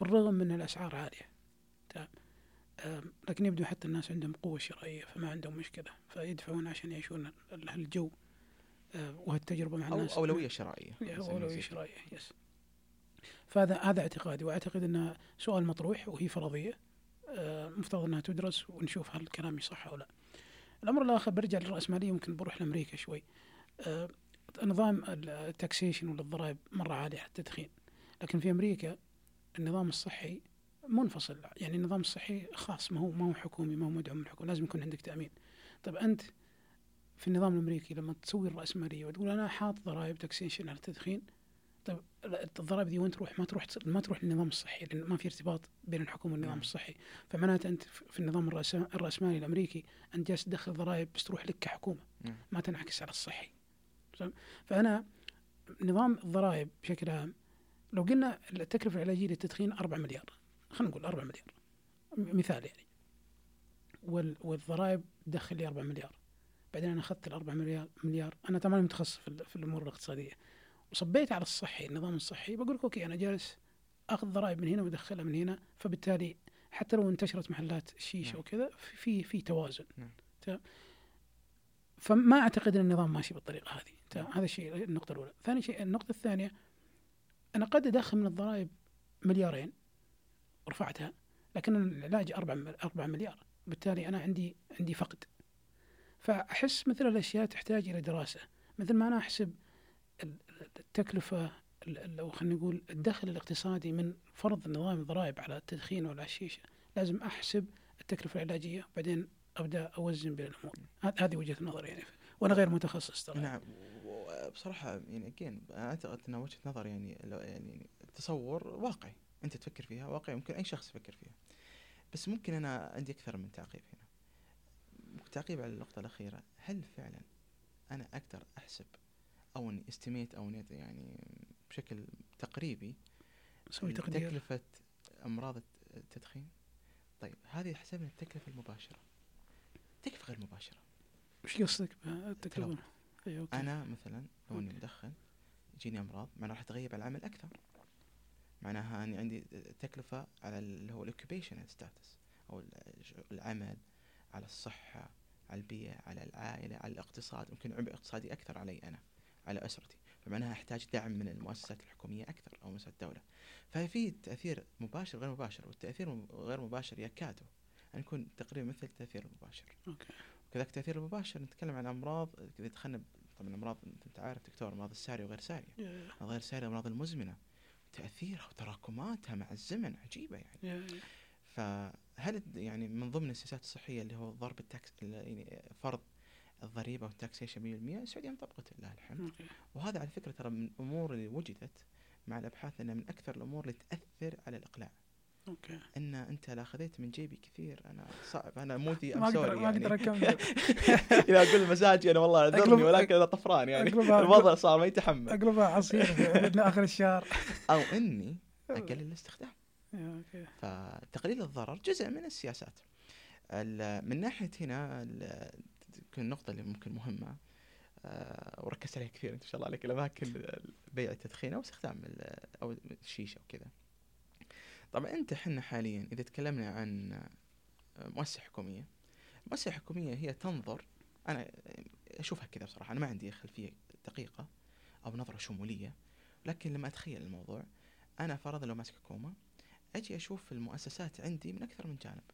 بالرغم من الأسعار عالية. تمام. آم، لكن يبدو حتى الناس عندهم قوة شرائية فما عندهم مشكلة. فيدفعون عشان يعيشون ال- الجو. وهالتجربة مع الناس أولوية زي كذا. شرائية yes. فهذا هذا اعتقادي. وأعتقد انه سؤال مطروح وهي فرضية. مفترض إنها تدرس ونشوف هل كلامي صح أو لا. الأمر الآخر برجع للرأسمالية ممكن بروح لأمريكا شوي. نظام ال taxation ولا الضرائب مرة عالي على التدخين لكن في أمريكا النظام الصحي منفصل يعني النظام الصحي خاص ما هو ما هو حكومي ما هو مدعوم من الحكومة لازم يكون عندك تأمين. طيب أنت في النظام الأمريكي لما تسوي الرأسمالية وتقول أنا حاط ضرائب تاكسيشن على التدخين طيب لا، الضرائب دي وين تروح؟ ما تروح ما تروح للنظام الصحي لأن ما في ارتباط بين الحكومة والنظام نعم. الصحي، فمعناته أنت في النظام الرأسمالي الأمريكي أنت جالس تدخل ضرائب بس تروح لك كحكومة نعم. ما تنعكس على الصحي. فأنا نظام الضرائب بشكل عام لو قلنا التكلفة العلاجية للتدخين 4 مليار خلينا نقول 4 مليار مثال يعني. وال- والضرائب تدخل لي 4 مليار. بعدين أنا أخذت ال 4 مليار مليار. أنا طبعا متخصص في, في الأمور الاقتصادية. وصبيت على الصحي النظام الصحي بقول لك أوكي أنا جالس أخذ ضرائب من هنا وأدخلها من هنا فبالتالي حتى لو انتشرت محلات الشيشه نعم. وكذا في في توازن. نعم. تمام؟ فما أعتقد إن النظام ماشي بالطريقة هذه. هذا الشيء النقطة الأولى. ثاني شيء النقطة الثانية أنا قد أدخل من الضرائب مليارين ورفعتها لكن العلاج 4 4 مليار. بالتالي أنا عندي عندي فقد. فأحس مثل الأشياء تحتاج إلى دراسة. مثل ما أنا أحسب ال- التكلفة ال- ال- أو خلينا نقول الدخل الاقتصادي من فرض نظام الضرائب على التدخين ولا الشيشه لازم أحسب التكلفة العلاجية بعدين أبدأ أوزن بين الأمور. هذ- هذه وجهة نظري يعني. وأنا غير متخصص ترى. نعم. وبصراحة يعني اجين أنا أعتقد أنها وجهة نظر يعني يعني تصور واقعي. أنت تفكر فيها واقعي ممكن أي شخص يفكر فيها. بس ممكن أنا عندي أكثر من تعقيب هنا. تعقيب على النقطة الأخيرة. هل فعلا أنا أقدر أحسب أو إني استيميت أو إني يعني بشكل تقريبي سوي تقدير. تكلفة أمراض التدخين؟ طيب هذه حسبنا التكلفة المباشرة. التكلفة غير مباشرة. وش قصدك بالتكلفه؟ أي okay. أنا مثلا لو إني okay. مدخن يجيني أمراض معناها راح تغيب على العمل أكثر. معناها اني عندي تكلفة على اللي هو ال occupation status أو العمل على الصحة على البيئة على العائلة على الاقتصاد. ممكن عبء اقتصادي أكثر علي أنا على أسرتي. فمعناها أحتاج دعم من المؤسسات الحكومية أكثر أو مؤسسات الدولة. ففي تأثير مباشر غير مباشر والتأثير غير مباشر يكاد ان يكون تقريبا مثل التأثير المباشر. okay. كذلك التأثير المباشر نتكلم عن أمراض إذا دخلنا طبعا الامراض أنت عارف دكتور أمراض السارية وغير سارية. الأمراض غير سارية الامراض المزمنة. تأثيرها وتراكماتها مع الزمن عجيبة يعني. يا- فهل يعني من ضمن السياسات الصحية اللي هو ضرب ال tax ال- يعني فرض الضريبة وال taxation 100% السعودية مطبقته لله الحمد. okay. وهذا على فكرة ترى من الأمور اللي وجدت مع الأبحاث إنها من أكثر الأمور اللي تأثر على الإقلاع. okay. إن أنت لا خذيت من جيبي كثير. أنا صعب. أنا موتي ما ام أقدر sorry ما أقدر يعني أكمل. اذا أقول مزاجي أنا والله أعذرني ولكن أنا طفران يعني. الوضع صار ما يتحمل. أقلبها عصير آخر الشهر. أو إني أقلل الاستخدام. فتقليل الضرر جزء من السياسات. ال- من ناحية هنا النقطة اللي ممكن مهمة آه، وركزت عليها كثير ما شاء الله عليك الأماكن بيع التدخين أو استخدام أو الشيشة وكذا. طبعا أنت حنا حاليا إذا تكلمنا عن آه، مؤسسة حكومية مؤسسة حكومية هي تنظر أنا أشوفها كذا بصراحة أنا ما عندي خلفية دقيقة أو نظرة شمولية لكن لما أتخيل الموضوع أنا فرضا لو ماسك حكومة أجي أشوف المؤسسات عندي من أكثر من جانب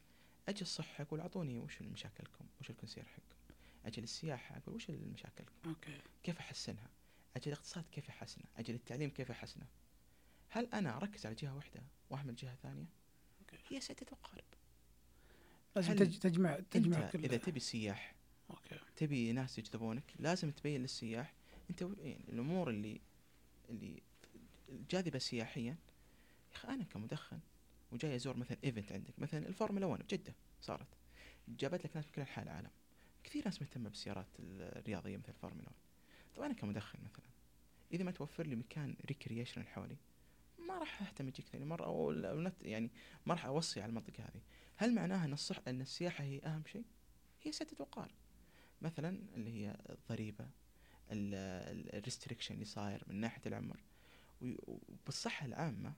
أجي الصحه أقول أعطوني وش مشاكلكم وش ال concern حقكم أجي للسياحة أقول وش مشاكلكم okay. كيف أحسنها أجي الاقتصاد كيف احسنه أجي للتعليم كيف احسنه هل أنا أركز على جهة واحدة واهمل جهة ثانية. هي سته اقارب لازم تجمع تجمع كل إذا تبي سياح okay. تبي ناس يجذبونك لازم تبين للسياح أنت يعني الأمور اللي اللي جاذبة سياحيا. يا أخي أنا كمدخن وجاي أزور مثلا event عندك مثلا الفورمولا 1 بجدة صارت. جابت لك ناس من كل أنحاء العالم. كثير ناس مهتمة بالسيارات الرياضية مثل الفورمولا 1 طبعا أنا كمدخن مثلا إذا ما توفر لي مكان recreation حولي ما راح أهتم اجيك ثاني. مرة أو يعني ما راح أوصي على المنطقة هذه. هل معناها إن الصح إن السياحة هي أهم شيء؟ هي ستة وقار. مثلا اللي هي الضريبة ال restriction اللي صاير من ناحية العمر. وبالصحة العامة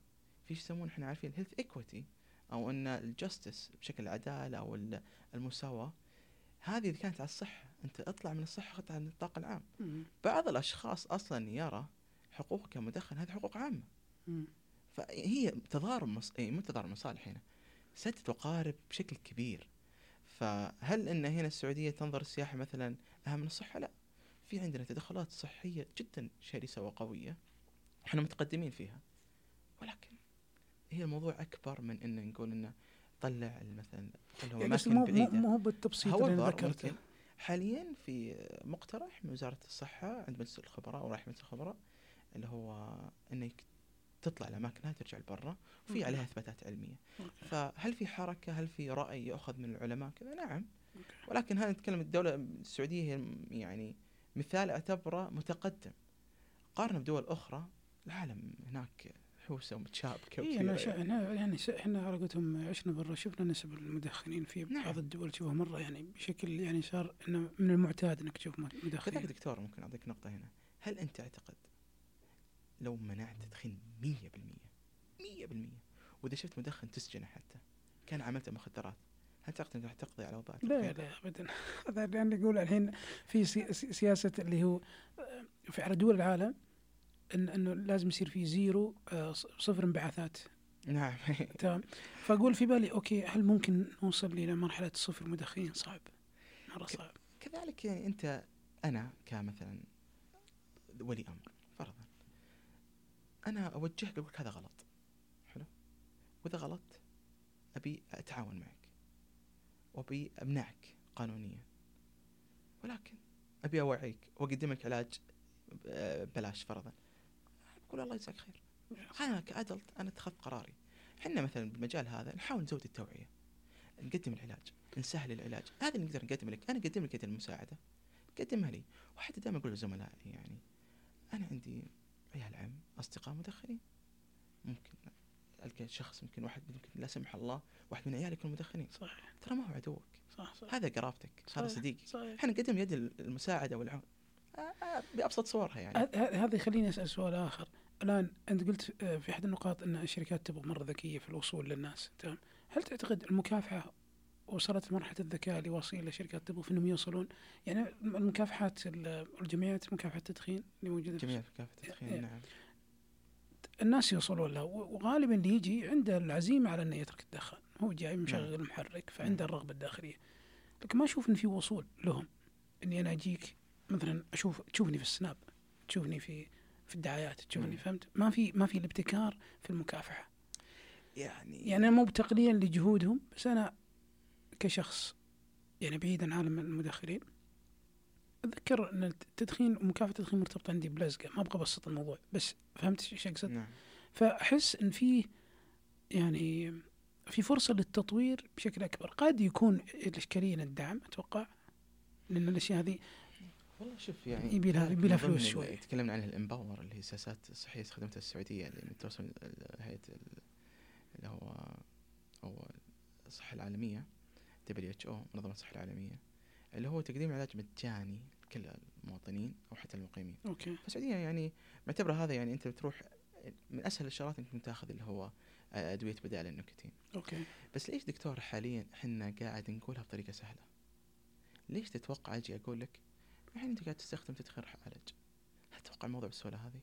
في شيء يسمونه إحنا عارفين؟ health equity أو إن ال justice بشكل العداله أو ال- المساواة. هذه إذا كانت على الصحة أنت اطلع من الصحة خذها على النطاق العام. بعض الأشخاص أصلا يرى حقوقه كمدخن هذه حقوق عامة. فهي تضارب مص... إيه مو تضارب مصالح هنا. ستة تقارب بشكل كبير. فهل إن هنا السعودية تنظر السياحة مثلا أهم من الصحة؟ لا. في عندنا تدخلات صحية جدا شرسة وقوية إحنا متقدمين فيها. ولكن هي الموضوع أكبر من إن نقول إنه طلع مثلا خلهم يعني أماكن مو مو بعيدة. مو بالتبسيط اللي ذكرته. حاليا في مقترح من وزارة الصحة عند مجلس الخبراء ورايح مجلس الخبراء اللي هو انه تطلع الأماكن هذه ترجع لبرا وفي. عليها إثباتات علمية. فهل في حركة هل في رأي يؤخذ من العلماء كذا نعم. ولكن هذا نتكلم الدولة السعودية هي يعني مثال اعتبره متقدم قارنة بدول أخرى العالم هناك حوسة ومتشابكه اي وكثيرة أنا شا... يعني. إحنا يعني إحنا على قولتهم عشنا برا شفنا نسب المدخنين في نعم. بعض الدول تشوفها مرة يعني بشكل يعني صار إنه من المعتاد إنك تشوف م- كذلك مدخنين دكتور ممكن أعطيك نقطة هنا هل أنت تعتقد لو منعت التدخين 100% 100% وإذا شفت مدخن تسجنه حتى. كان عملته مخدرات. هل تعتقد أنك راح تقضي على وباء لا؟ لا ابدا. هذا اللي يقول الحين في سي... سي- سياسة اللي هو آه، في على دول العالم إن إنه لازم يصير في zero آه، صفر انبعاثات. نعم. تمام. فأقول في بالي okay هل ممكن نوصل إلى مرحلة صفر مدخنين صعب. مرة صعب. كذلك يعني أنت أنا كمثلا ولي أمر. أنا اوجهك أقول هذا غلط. حلو؟ وإذا غلط أبي أتعاون معك. وأبي أمنعك قانونيا. ولكن أبي أوعيك واقدم لك علاج ب- بلاش فرضا. أقول الله يجزاك خير. أنا كأدلت أنا اتخذت قراري. إحنا مثلا بالمجال هذا نحاول نزود التوعية. نقدم العلاج نسهل العلاج. هذا اللي نقدر نقدم لك. أنا أقدم لك المساعدة. قدمها لي. وحتى دائما أقول لزملائي يعني أنا عندي عيال عم أصدقاء مدخنين. ممكن ألقى شخص ممكن واحد ممكن لا سمح الله واحد من عيالك يكونوا مدخنين صح ترى ما هو عدوك. صح صح. هذا قرابتك هذا صحيح. صديقي صحيح. إحنا نقدم يد المساعدة والعون. آه، آه، بأبسط صورها يعني. هذا يخليني أسأل سؤال آخر. الآن أنت قلت آه، في أحد النقاط أن الشركات تبغى مرة ذكية في الوصول للناس تمام؟ هل تعتقد المكافحة وصلت لمرحلة الذكاء اللي واصلين للشركات تبغى في إنهم يوصلون. يعني المكافحات ال- الجمعيات مكافحه التدخين اللي موجودة كافة إيه. التدخين نعم. الناس يوصلون له وغالبا اللي يجي عنده العزيمة على إنه يترك الدخان هو جاي مشغل المحرك فعنده الرغبة الداخلية. لكن ما أشوف إن في وصول لهم. إني أنا أجيك مثلا أشوف تشوفني في السناب تشوفني في في الدعايات تشوفني. فهمت؟ ما في ما في الابتكار في المكافحة. يعني يعني أنا مو بتقليلا لجهودهم بس أنا كشخص يعني بعيد عن عالم المدخنين أتذكر أن التدخين ومكافحه التدخين مرتبطة عندي بلزقة ما أبغى أبسط الموضوع بس فهمت إيش أقصد؟ نعم فأحس إن في يعني في فرصة للتطوير بشكل أكبر قد يكون الإشكالية الدعم أتوقع لأن الأشياء هذه والله شوف يعني يبي لها- يبي لها فلوس شوي. تكلمنا عنها الـ MPOWER اللي هي سياسات صحية استخدمتها السعودية اللي من توصل هيئة ال- اللي هو أو الصحة العالمية WH أو منظمة الصحة العالمية اللي هو تقديم علاج مجاني لكل المواطنين أو حتى المقيمين okay فالسعوديه يعني معتبره هذا يعني أنت بتروح من أسهل الشغلات أنك تاخذ اللي هو أدوية بدائل النيكوتين okay بس ليش دكتور حاليا إحنا قاعد نقولها بطريقة سهلة؟ ليش تتوقع أجي أقول لك الحين أنت قاعد تستخدم تدخين عالج هل تتوقع الموضوع بالسهولة هذه؟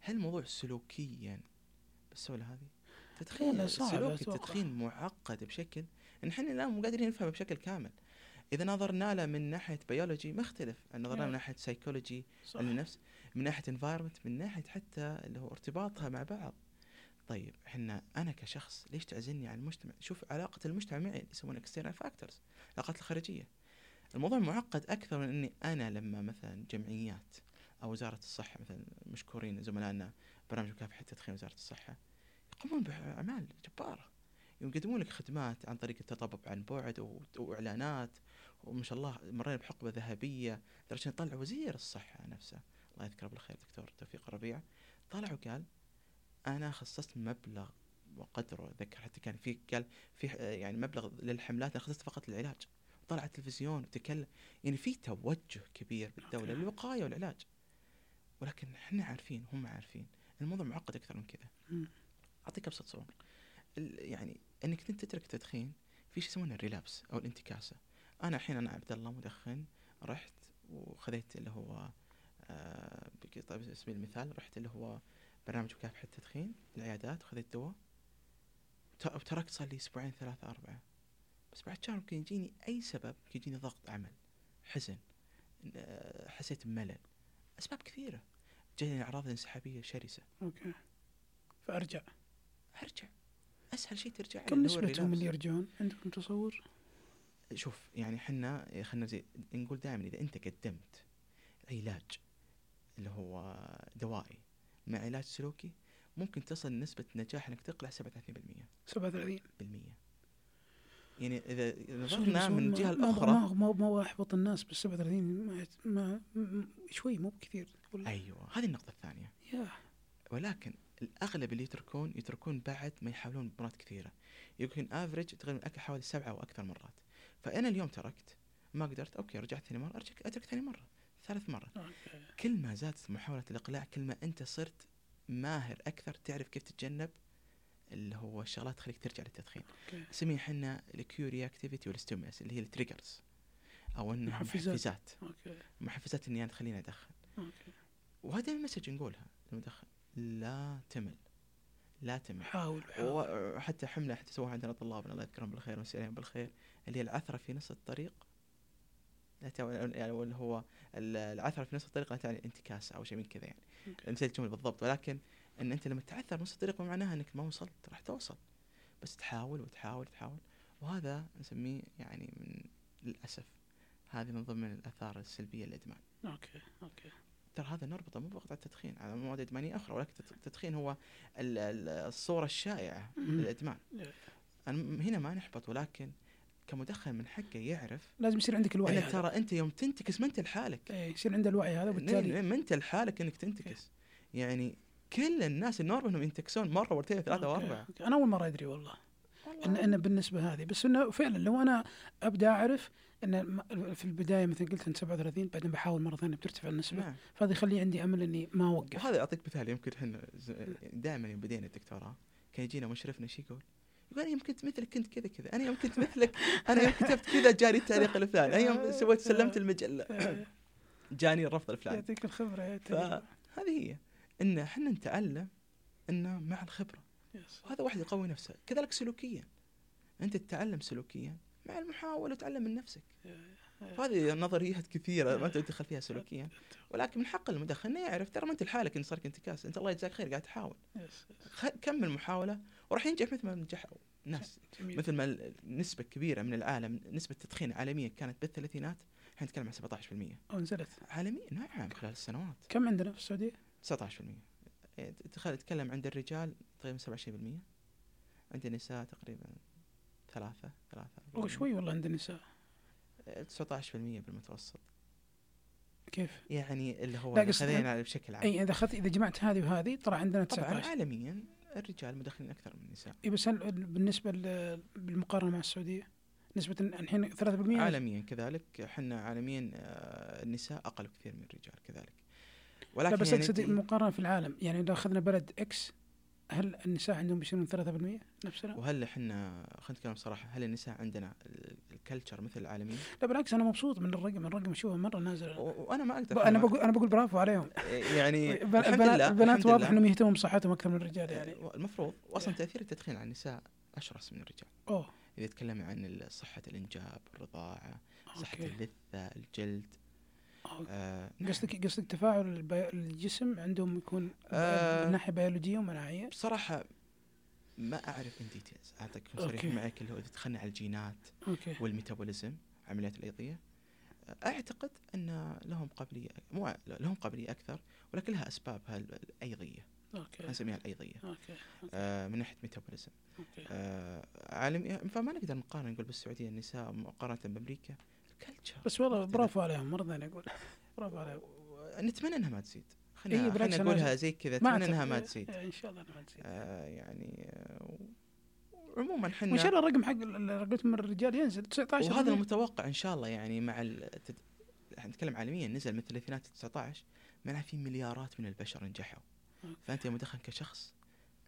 هل الموضوع سلوكيا بالسهولة هذه؟ تدخين سلوك. التدخين معقد بشكل ان إحنا الآن مو قادرين نفهمه بشكل كامل. إذا نظرنا له من ناحية بيولوجي مختلف، نظرنا نعم. من ناحية سيكولوجي صح. النفس من ناحية environment من ناحية حتى اللي هو ارتباطها مع بعض. طيب إحنا أنا كشخص ليش تعزلني عن المجتمع؟ شوف علاقة المجتمع معي اللي يسمونها external factors العلاقات الخارجية. الموضوع معقد أكثر من إني أنا لما مثلا جمعيات أو وزارة الصحة مثلا مشكورين زملائنا برنامج مكافحة التدخين وزارة الصحة يقومون بأعمال جبارة. يقدمون لك خدمات عن طريق التطبب عن بعد وإعلانات. وما شاء الله مرينا بحقبة ذهبية لدرجه طلع وزير الصحة نفسه. الله يذكره بالخير دكتور توفيق الربيع. طلع وقال أنا خصصت مبلغ وقدره اتذكر حتى كان في قال في يعني مبلغ للحملات أنا خصصت فقط للعلاج. طلع التلفزيون وتكلم. يعني في توجه كبير بالدولة. للوقاية والعلاج. ولكن إحنا عارفين هم عارفين. الموضوع معقد أكثر من كذا. أعطيك أبسط صور يعني إنك انت تترك التدخين في شيء يسمونه الريلابس أو الانتكاسة. أنا الحين أنا عبد الله مدخن رحت وخذيت اللي هو آه طيب سبيل المثال رحت اللي هو برنامج مكافحة التدخين العيادات وخذيت دواء. وتركت صار لي أسبوعين ثلاثة أربعة. بس بعد شهر ممكن يجيني أي سبب ممكن يجيني ضغط عمل حزن آه، حسيت بملل. أسباب كثيرة. جاني أعراض انسحابية شرسة. أوكي. فأرجع. أرجع. أسهل شيء ترجع كم نسبتهم. اللي يرجعون؟ عندكم تصور؟ شوف يعني إحنا خلينا زي نقول دائما إذا أنت قدمت علاج اللي هو دوائي مع علاج سلوكي ممكن تصل نسبة نجاح إنك تقلع 37% 37 يعني اذا نظرنا من الجهة الاخرى ما ما ما احبط الناس بس 37 ما, ما شوي مو بكثير. أيوه هذه النقطة الثانية. يا ولكن الأغلب اللي يتركون يتركون بعد ما يحاولون بمرات كثيرة. يمكن average تقريبا أكل حوالي سبعة أو أكثر مرات. فأنا اليوم تركت. ما قدرت okay رجعت ثاني مرة أرجع أترك ثاني مرة ثالث مرة. okay. كل ما زادت محاولة الإقلاع كل ما أنت صرت ماهر أكثر تعرف كيف تتجنب اللي هو الشغلات تخليك ترجع للتدخين. نسميها إحنا الـ cue reactivity و الـ stimulus اللي هي الـ triggers أو انها محفزات. محفزات. okay. محفزات إني أنا تخليني أدخن. okay. وهذا الـ message نقولها للمدخن. لا تمل. لا تمل. حاول حاول. وحتى حملة حتى سووها عندنا طلابنا الله يذكرهم بالخير ويمسي عليهم بالخير اللي هي العثرة في نص الطريق. لا يعني اللي هو ال- العثرة في نص الطريق لا تعني انتكاسه أو شيء من كذا يعني. نسيت الجمله بالضبط ولكن إن أنت لما تعثر نص الطريق معناها إنك ما وصلت راح توصل. بس تحاول وتحاول وتحاول. وهذا نسميه يعني من للاسف هذه من ضمن الآثار السلبية للإدمان. okay okay. ترى هذا نربطه مو فقط على التدخين على مواد إدمانية أخرى ولكن التد- التدخين هو ال- ال- الصورة الشائعة. للإدمان. إيه. هنا ما نحبط ولكن كمدخن من حقه يعرف لازم يصير عندك الوعي إن هذا. ترى أنت يوم تنتكس ما أنت لحالك. إيه، يصير عنده الوعي هذا وبالتالي ما أنت لحالك إنك تنتكس. يعني كل الناس الـ normal إنهم ينتكسون مرة مرتين ثلاثة واربعه. أنا أول مرة أدري والله. ان والله ان بالنسبة هذه. بس إنه فعلا لو أنا أبدأ أعرف إن في البداية مثلا قلت ان 37 بعدين بحاول مرة ثانية بترتفع النسبة نعم فهذا يخلي عندي أمل إني ما أوقف وهذا اعطيك مثال يمكن إحنا دائما يوم بدينا الدكتوراه كان يجينا مشرفنا شو يقول؟ يقول أنا يوم كنت مثلك كنت كذا كذا، أنا يوم كنت مثلك أنا يوم كتبت كذا جاني التعليق الفلاني، أنا يوم سويت سلمت المجلة جاني الرفض الفلاني. يعطيك الخبرة. فهذه هي إن إحنا نتعلم إنه مع الخبرة. وهذا واحد يقوي نفسه كذلك سلوكيا أنت تتعلم سلوكيا مع المحاولة وتعلم من نفسك. هذه نظريات كثيرة ما تدخل فيها سلوكيا. ولكن من حق المدخن إنه يعرف ترى ما أنت لحالك إن صار لك انتكاس. أنت الله يجزاك خير قاعد تحاول. كمل محاولة وراح ينجح مثل ما نجحوا ناس. جميل. مثل ما نسبة كبيرة من العالم نسبة التدخين عالميا كانت بالثلاثينات. الحين نتكلم عن 17% أو نزلت. عالميا نعم خلال السنوات. كم عندنا في السعودية؟ 19% إيه، تخيل تتكلم عند الرجال تقريبا 27% عند النساء تقريبا ثلاثة ثلاثة أو شوي والله عند النساء. إيه، 19% بالمتوسط. كيف؟ يعني اللي هو لا، خذينا بشكل عام. أي إذا اخذت إذا جمعت هذه وهذه طلع عندنا طبعا 19 عالميا الرجال مدخنين أكثر من النساء. اي بس هل بالنسبة بالمقارنة مع السعودية؟ نسبة الحين 3% عالميا كذلك. إحنا عالميا آه، النساء أقل كثير من الرجال كذلك. لا ولكن بس يعني أقصد أنت- المقارنه في العالم. يعني لو أخذنا بلد X هل النساء عندهم بيصيرون 3% نفسنا؟ وهل إحنا خلينا نتكلم بصراحة هل النساء عندنا ال- الـ culture مثل العالمين؟ لا بالعكس أنا مبسوط من الرقم الرقم أشوفه مرة نازل وأنا ما أقدر أنا بقول أنا بقول برافو عليهم يعني الب- الحمد البنات, البنات واضح. إنهم يهتمون بصحتهم أكثر من الرجال يعني آه، المفروض واصلا تأثير التدخين على النساء أشرس من الرجال أوه إذا تكلمنا عن صحة الإنجاب الرضاعة صحة اللثة الجلد. قصدك قصدك تفاعل. الجسم عندهم يكون آه. من ناحية بيولوجية ومناعية؟ بصراحة ما أعرف in details اعطيك صريح okay. معك اللي هو إذا دخلنا على الجينات okay. و الـ metabolism عمليات الأيضية أعتقد أن لهم قابلية مو لهم قابلية أكثر ولكن لها اسبابها ال- الأيضية. okay. نسميها الأيضية. okay. آه من ناحية metabolism. okay. آه عالميا فما نقدر نقارن نقول بالسعودية النساء مقارنة بأمريكا الـ culture بس والله. برافو عليهم مره ثانية أقول. برافو عليهم. نتمنى إنها ما تزيد. خلينا إيه، خلينا نقولها زي كذا اتمنى إنها ما تزيد. إيه، إن شاء الله إنها ما تزيد. آه يعني آه عموما وإن إحنا شاء الله الرقم حق من الرجال ينزل 19 وهذا المتوقع إن شاء الله يعني مع التد... إحنا نتكلم عالميا نزل من الثلاثينات 19 معناها في مليارات من البشر نجحوا. فأنت يا مدخن كشخص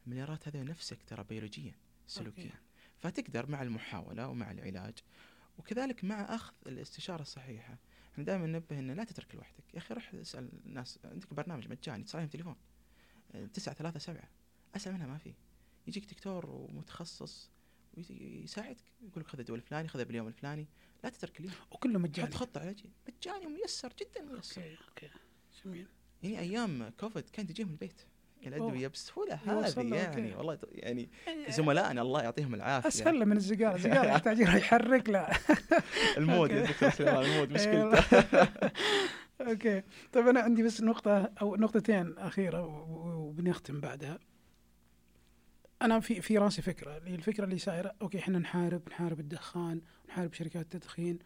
المليارات هذه نفسك ترى بيولوجيا سلوكيا. فتقدر مع المحاولة ومع العلاج وكذلك مع أخذ الاستشارة الصحيحة. إحنا دائما ننبه إنه لا تترك لوحدك. يا أخي روح اسأل الناس. عندك برنامج مجاني عليهم تليفون. آه، تسعة ثلاثة سبعة. أسهل منها ما في. يجيك دكتور ومتخصص ويساعدك يقول لك خذ الدواء الفلاني خذه باليوم الفلاني. لا تترك اليوم وكله مجاني. حط خطة علاجيه مجاني وميسر جدا ميسر. okay okay. جميل. يعني أيام كوفيد كانت تجيهم البيت. الادويه أوه. بسهولة يوصل هذه يعني. والله يعني زملائنا الله يعطيهم العافية. أسهل من السيجاره السيجاره يحتاج يحرك لا الـ mood يا. دكتور الـ mood مشكلته. okay. طيب أنا عندي بس نقطة أو نقطتين أخيرة وبنختم بعدها. أنا في في راسي فكرة. الفكرة اللي سايرة okay إحنا نحارب نحارب الدخان نحارب شركات التدخين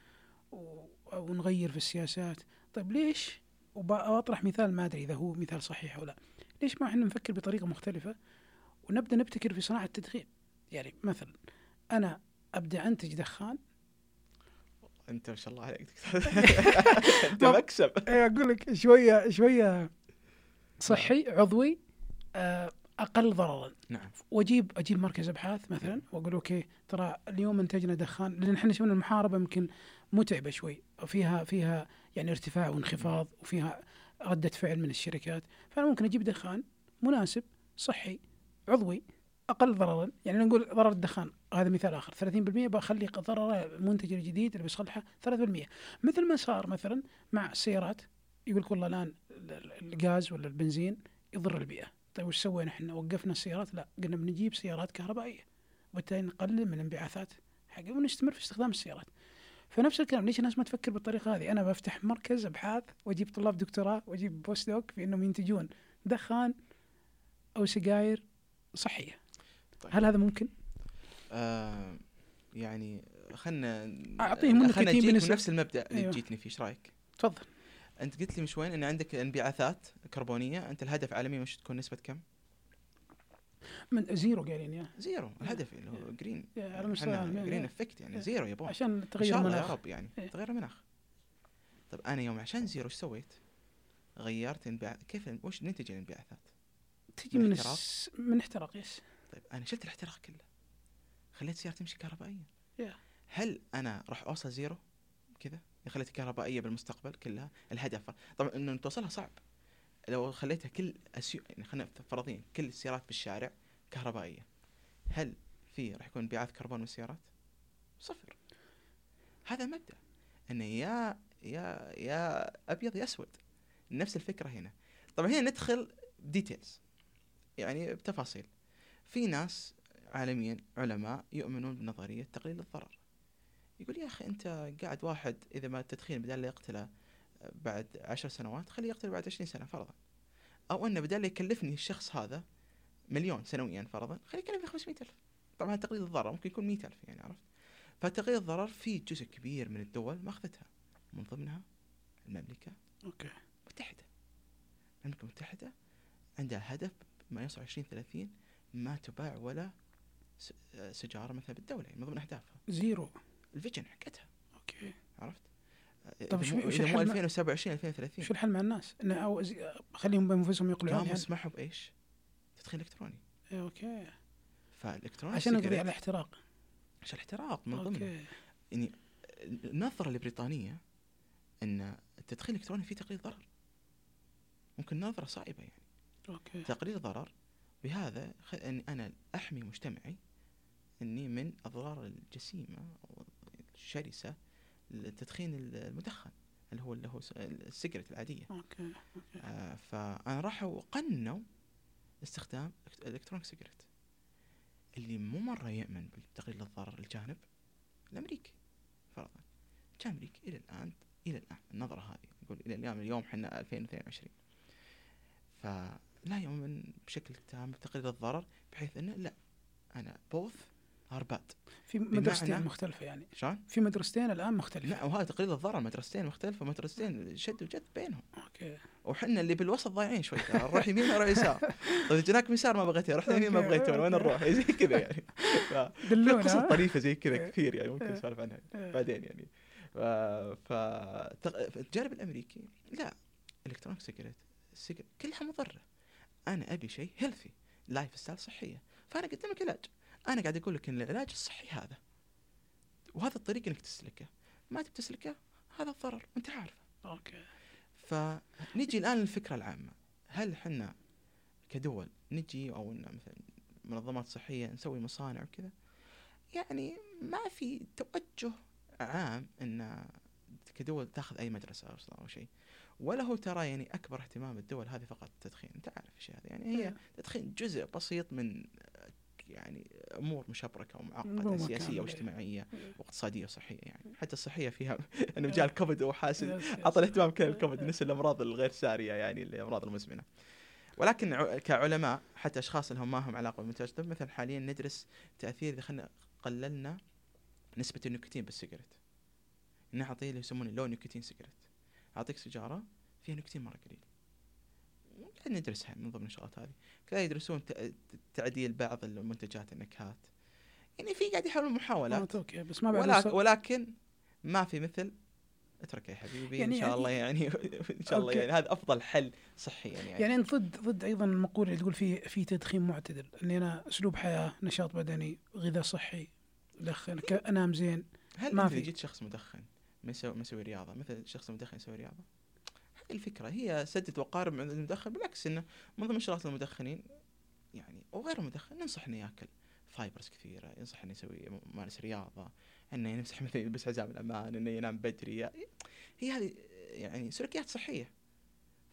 ونغير في السياسات. طيب ليش؟ وبطرح مثال ما أدري إذا هو مثال صحيح أو لا. ليش ما إحنا نفكر بطريقة مختلفة ونبدأ نبتكر في صناعة التدخين؟ يعني مثلا أنا أبدأ أنتج دخان. أنت ما شاء الله عليك. أنت مكسب إيه أقول لك شوية شوية صحي عضوي آه، أقل ضررا. نعم. وأجيب أجيب مركز أبحاث مثلا وأقول أوكي ترى اليوم إنتجنا دخان لأن إحنا شفنا المحاربة يمكن متعبة شوي. وفيها فيها يعني ارتفاع وانخفاض وفيها ردة فعل من الشركات. فأنا ممكن أجيب دخان مناسب صحي عضوي أقل ضررا. يعني نقول ضرر الدخان هذا مثال آخر. 30% بخلي ضرر المنتج الجديد اللي بيصلحه 3% مثل ما صار مثلا مع السيارات يقول لك والله الآن ال- ال- الغاز ولا البنزين يضر البيئة. طيب وش سوينا إحنا؟ وقفنا السيارات؟ لا. قلنا بنجيب سيارات كهربائية. وبالتالي نقلل من الانبعاثات حقه ونستمر في استخدام السيارات. فنفس الكلام ليش الناس ما تفكر بالطريقة هذه أنا بفتح مركز أبحاث وأجيب طلاب دكتوراه وأجيب بوست دوك في إنهم ينتجون دخان أو سجاير صحية طيب. هل هذا ممكن آه يعني خلنا أعطيهم منك خلنا. من نفس المبدأ اللي أيوه. جيتني فيه إيش رأيك؟ تفضل أنت قلت لي من شوين إن عندك انبعاثات كربونية أنت الهدف عالميا وش تكون نسبة كم؟ من زيرو قايلين يا. زيرو الهدف اللي هو جرين يا على مستوى العالم، جرين يا. افكت يعني يا. زيرو يبغون عشان إن تغير يا المناخ. رب يعني. إيه. تغير المناخ. طيب أنا يوم عشان زيرو إيش سويت؟ غيرت انبعاث. كيف وش ننتج الانبعاثات؟ تجي من من احتراق؟ الس... من احتراق يس طيب أنا شلت الاحتراق كله. خليت سيارتي تمشي كهربائيا يا. هل أنا راح أوصل زيرو كذا؟ خليتها كهربائية بالمستقبل كلها. الهدف. طبعا إنه توصلها صعب. لو خليتها كل أسيو... يعني خلينا فرضيا كل السيارات بالشارع كهربائية. هل في راح يكون انبعاث كربون من السيارات؟ صفر. هذا مبدا إنه يا يا يا أبيض يا أسود. نفس الفكرة هنا. طبعا هنا ندخل details يعني بتفاصيل. في ناس عالميا علماء يؤمنون بنظرية تقليل الضرر. يقول يا أخي أنت قاعد واحد إذا ما التدخين بدل لا يقتله بعد عشر سنوات خليه يقتل بعد عشرين سنة فرضا. أو أنه بدل يكلفني الشخص هذا مليون سنويا فرضا خليه يكلفني 500 ألف. طبعا تقليل الضرر ممكن يكون 100 ألف يعني عرفت؟ فتقليل الضرر في جزء كبير من الدول ماخذتها من ضمنها المملكة okay. المتحده المملكة المتحدة عندها هدف ما يوصل 20 30 ما تباع ولا سيجارة مثلا بالدولة يعني من ضمن أهدافها. zero. الـ vision حقتها. okay. عرفت؟ وش إذا مو الحل ما- 2027 2030 شو الحل مع الناس؟ إنه أو خليهم بانفسهم يقلعون يعني سمحوا بإيش؟ تدخين إلكتروني. إيه، أوكي. فالالكتروني عشان نقضي cigarette- على الاحتراق. عشان الاحتراق من ضمن يعني النظرة البريطانية إن التدخين الإلكتروني فيه تقليل ضرر. ممكن نظرة صعبة يعني. okay. تقليل ضرر. بهذا خ- اني أنا أحمي مجتمعي إني من أضرار الجسيمة أو الشرسه للتدخين المدخن اللي هو اللي هو ال cigarette العادية. okay okay. آه فأنا راحوا قننوا استخدام ال electronic cigarette اللي مو مرة يؤمن بتقليل الضرر الجانب الأمريكي فرضا. الامريكي إلى الآن إلى الآن النظرة هذه يقول إلى اليوم اليوم إحنا 2022 فلا يؤمن بشكل تام بتقليل الضرر بحيث إنه لا أنا both are bad في مدرستين مختلفة يعني شلون؟ في مدرستين الآن مختلفة لا وهذا تقليل الضرر مدرستين مختلفة مدرستين شد وجذب بينهم okay وحنا اللي بالوسط ضايعين شوي نروح يمين نروح يسار طيب جيناك يسار ما بغيتيه رحنا يمين ما بغيتون وين. نروح زي كذا يعني في قصص؟ طريفة زي كذا إيه. كثير يعني ممكن إيه. نسولف عنها إيه. بعدين يعني ف الجانب الأمريكي لا electronic cigarette ال cigarette كلها مضرة أنا أبي شيء healthy lifestyle صحية فأنا اقدم لك علاج أنا قاعد أقول لك إن العلاج الصحي هذا وهذا الطريق إنك تسلكه. ما تبي تسلكه هذا الضرر وانت عارفه. okay. فنجي الآن للفكرة العامة. هل إحنا كدول نجي أو إن مثلا منظمات صحية نسوي مصانع وكذا؟ يعني ما في توجه عام إن كدول تأخذ أي مدرسة أصلا أو شيء. ولا هو ترى يعني أكبر اهتمام الدول هذه فقط التدخين أنت عارف الشيء هذا. يعني هي إيه. تدخين جزء بسيط من يعني أمور مشبركة ومعقدة سياسية. واجتماعية. واقتصادية وصحية يعني. حتى الصحية فيها أنه جاء الكوفيد وحاسس. أعطى الاهتمام كل الكوفيد نسي الأمراض الغير سارية يعني الأمراض المزمنة. ولكن كعلماء حتى أشخاص لهم ما هم علاقة بالمنتج طب مثلا حاليا ندرس تأثير إذا خلينا قللنا نسبة النيكوتين بال cigarette نعطيه اللي يسمونه low nicotine cigarette أعطيك سيجارة فيها نيكوتين مرة قليل. قاعد ندرسها من ضمن الشغلات هذه. كذا يدرسون تعديل بعض المنتجات النكهات. يعني في قاعد يحاولون محاولات okay بس ما بعد ولكن, ولكن ما في مثل. اترك يا حبيبي يعني- ان شاء الله يعني إن شاء الله. يعني هذا أفضل حل صحيا يعني, يعني أنت ضد ضد أيضا المقولة اللي تقول في في تدخين معتدل اني أنا أسلوب حياة نشاط بدني غذاء صحي ادخن أنام زين هل ما في. جيت شخص مدخن ما يسوي رياضة مثل الشخص المدخن يسوي رياضة؟ الفكرة هي سدد وقارب من المدخن بالعكس إنه من ضمن شغلات المدخنين يعني وغير المدخن ننصح إنه يأكل فايبرز كثيرة ينصح إنه يسوي يمارس رياضة إنه يمسح مثلا يلبس حزام الأمان إنه ينام بدري هي هذه يعني سلوكيات صحية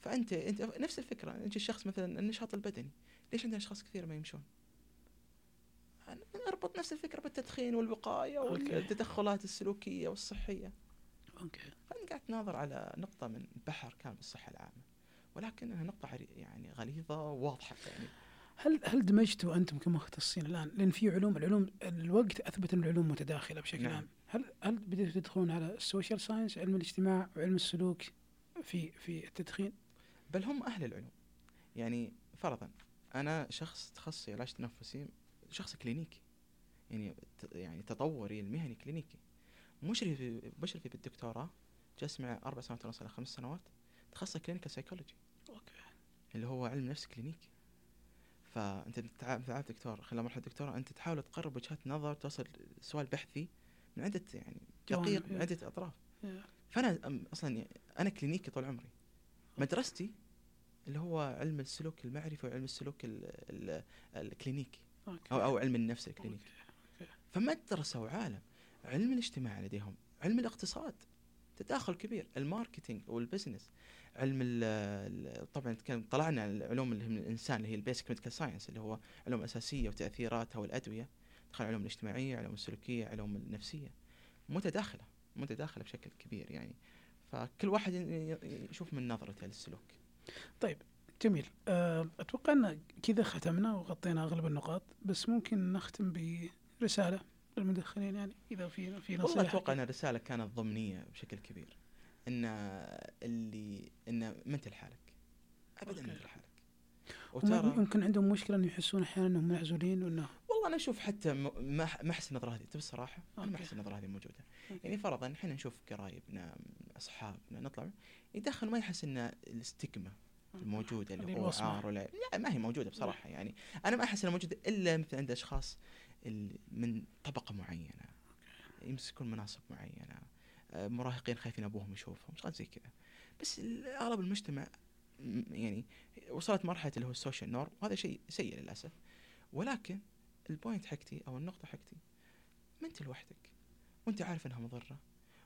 فأنت أنت نفس الفكرة يجي الشخص مثلا النشاط البدني ليش عندنا أشخاص كثير ما يمشون؟ أربط نفس الفكرة بالتدخين والوقاية. والتدخلات السلوكية والصحية okay فأنا قاعد تناظر على نقطة من بحر كامل الصحة العامة ولكنها نقطة يعني غليظة وواضحة يعني. هل هل دمجتوا أنتم كمختصين الآن؟ لأن في علوم العلوم الوقت أثبت أن العلوم متداخلة بشكل نعم. عام. هل هل بديتوا تدخلون على ال social science علم الاجتماع وعلم السلوك في في التدخين؟ بل هم أهل العلوم. يعني فرضا أنا شخص تخصصي علاج تنفسي شخص كلينيكي. يعني يعني تطوري المهني كلينيكي. مشرفي مشرفي بالدكتوراه جلس معي أربع سنوات ونص إلى خمس سنوات تخصص clinical psychology okay. اللي هو علم نفس كلينيكي فأنت تع- تعرف دكتور خلال مرحله دكتوراه أنت تحاول تقرب وجهات نظر توصل سؤال بحثي من عدة يعني دقيق من إيه. عدة أطراف. إيه. فأنا أصلا يعني أنا كلينيكي طول عمري. مدرستي اللي هو علم السلوك المعرفي وعلم السلوك ال ال الكلينيكي. okay. أو علم النفس الكلينيكي. فمدرسة وعالم علم الاجتماع لديهم علم الاقتصاد. تداخل كبير. ال marketing وال business علم ال طبعا طلعنا على العلوم اللي من الإنسان اللي هي ال basic medical science اللي هو علوم أساسية وتأثيراتها والأدوية. دخل علوم الاجتماعية علوم السلوكية علوم النفسية. متداخلة متداخلة بشكل كبير يعني. فكل واحد يشوف من نظرته للسلوك. جميل. آه، أتوقع أن كذا ختمنا وغطينا أغلب النقاط بس ممكن نختم برسالة. للمدخنين يعني إذا في في والله نصيحة أتوقع إن الرسالة كانت ضمنية بشكل كبير. إن اللي إن ما انت لحالك ابدا ما. انت لحالك وترى يمكن عندهم مشكلة إنه يحسون أحيانا إنهم معزولين وانه والله أنا أشوف حتى ما ما احس النظره هذه. تبي الصراحة؟ أنا ما. احس النظره هذه موجودة. أوكي. يعني فرضا إحنا نشوف قرايبنا أصحابنا نطلع يدخل ما يحس إن الاستجمة الموجودة اللي هو. عار ولا لا ما هي موجودة بصراحة يعني. أنا ما أحس إنها موجودة إلا مثل عند أشخاص من طبقة معينة يمسكون مناصب معينة آه، مراهقين خايفين أبوهم يشوفهم شغلات زي كذا. بس اغلب المجتمع يعني وصلت مرحلة اللي هو ال social norm وهذا شيء سيء للأسف. ولكن ال point حقتي أو النقطة حقتي ما أنت لوحدك. وأنت عارف إنها مضرة.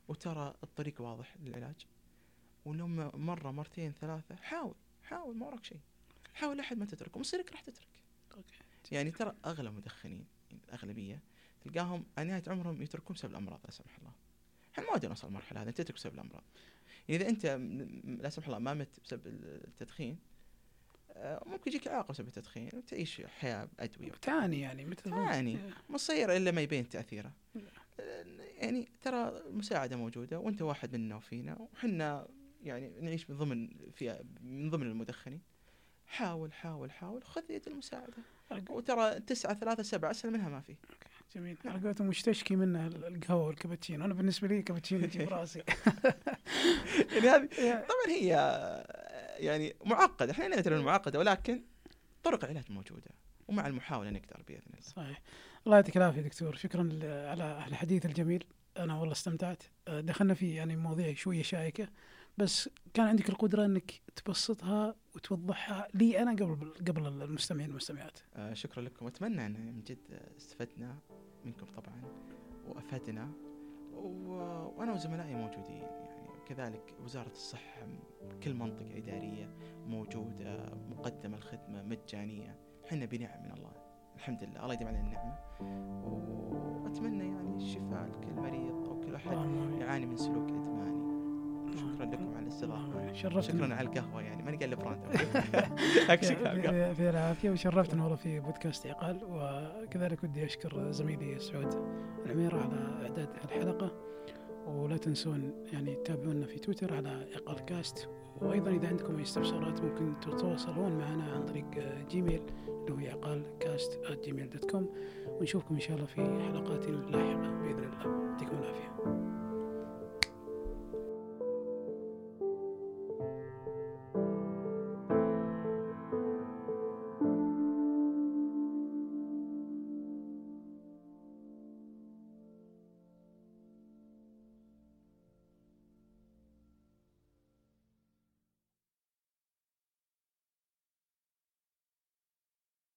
وترى الطريق واضح للعلاج. ولما مرة مرتين ثلاثة حاول حاول ما وراك شيء. حاول لحد ما تترك ومصيرك راح تترك. يعني ترى أغلب المدخنين يعني الأغلبية تلقاهم نهاية عمرهم يتركون بسبب الأمراض لا سمح الله. إحنا ما ودنا نوصل المرحله هذه تترك بسبب الأمراض. يعني إذا أنت لا سمح الله ما مت بسبب التدخين آه، ممكن يجيك اعاقه بسبب التدخين وتعيش حياة بادويه تعاني يعني مثل تعاني. مصير إلا ما يبين تأثيره. آه، يعني ترى المساعده موجودة وأنت واحد منا وفينا وحنا يعني نعيش من ضمن في من ضمن المدخنين. حاول حاول حاول خذ يد المساعدة. وترى تسعة ثلاثة سبعة أسهل منها ما في. جميل. على قولتهم مش تشكي منه القهوة والكابتشينو؟ أنا بالنسبة لي كابتشينو يجي براسي يعني هذه طبعا هي يعني معقدة. إحنا ندري إنها معقدة ولكن طرق العلاج موجودة ومع المحاولة نقدر بإذن الله. صحيح. الله يعطيك العافية دكتور. شكرا على الحديث الجميل. أنا والله استمتعت. آه، دخلنا في يعني مواضيع شوية شائكة. بس كان عندك القدرة إنك تبسطها وتوضحها لي أنا قبل قبل المستمعين والمستمعات. آه شكرا لكم. واتمنى أن من جد استفدنا منكم طبعا وافدنا و... وأنا وزملائي موجودين يعني كذلك وزارة الصحة كل منطقة إدارية موجودة مقدمة الخدمة مجانية. إحنا بنعم من الله. الحمد لله. الله يديم علينا النعمة. واتمنى يعني الشفاء لكل مريض أو كل أحد. يعاني من سلوك إدماني. شكرا لكم على الاستضافة. شرفتنا شكرا على القهوة يعني ماني قال براند في, في العافية وشرفتنا والله في بودكاست عقال وكذلك ودي أشكر زميلي سعود العميره على إعداد الحلقة. ولا تنسون يعني تتابعونا في تويتر على عقال كاست. وأيضا إذا عندكم أي استفسارات ممكن تتواصلون معنا عن طريق Gmail اللي هو عقال كاست Gmail dot com ونشوفكم إن شاء الله في حلقات لاحقة بإذن الله. يعطيكم العافية.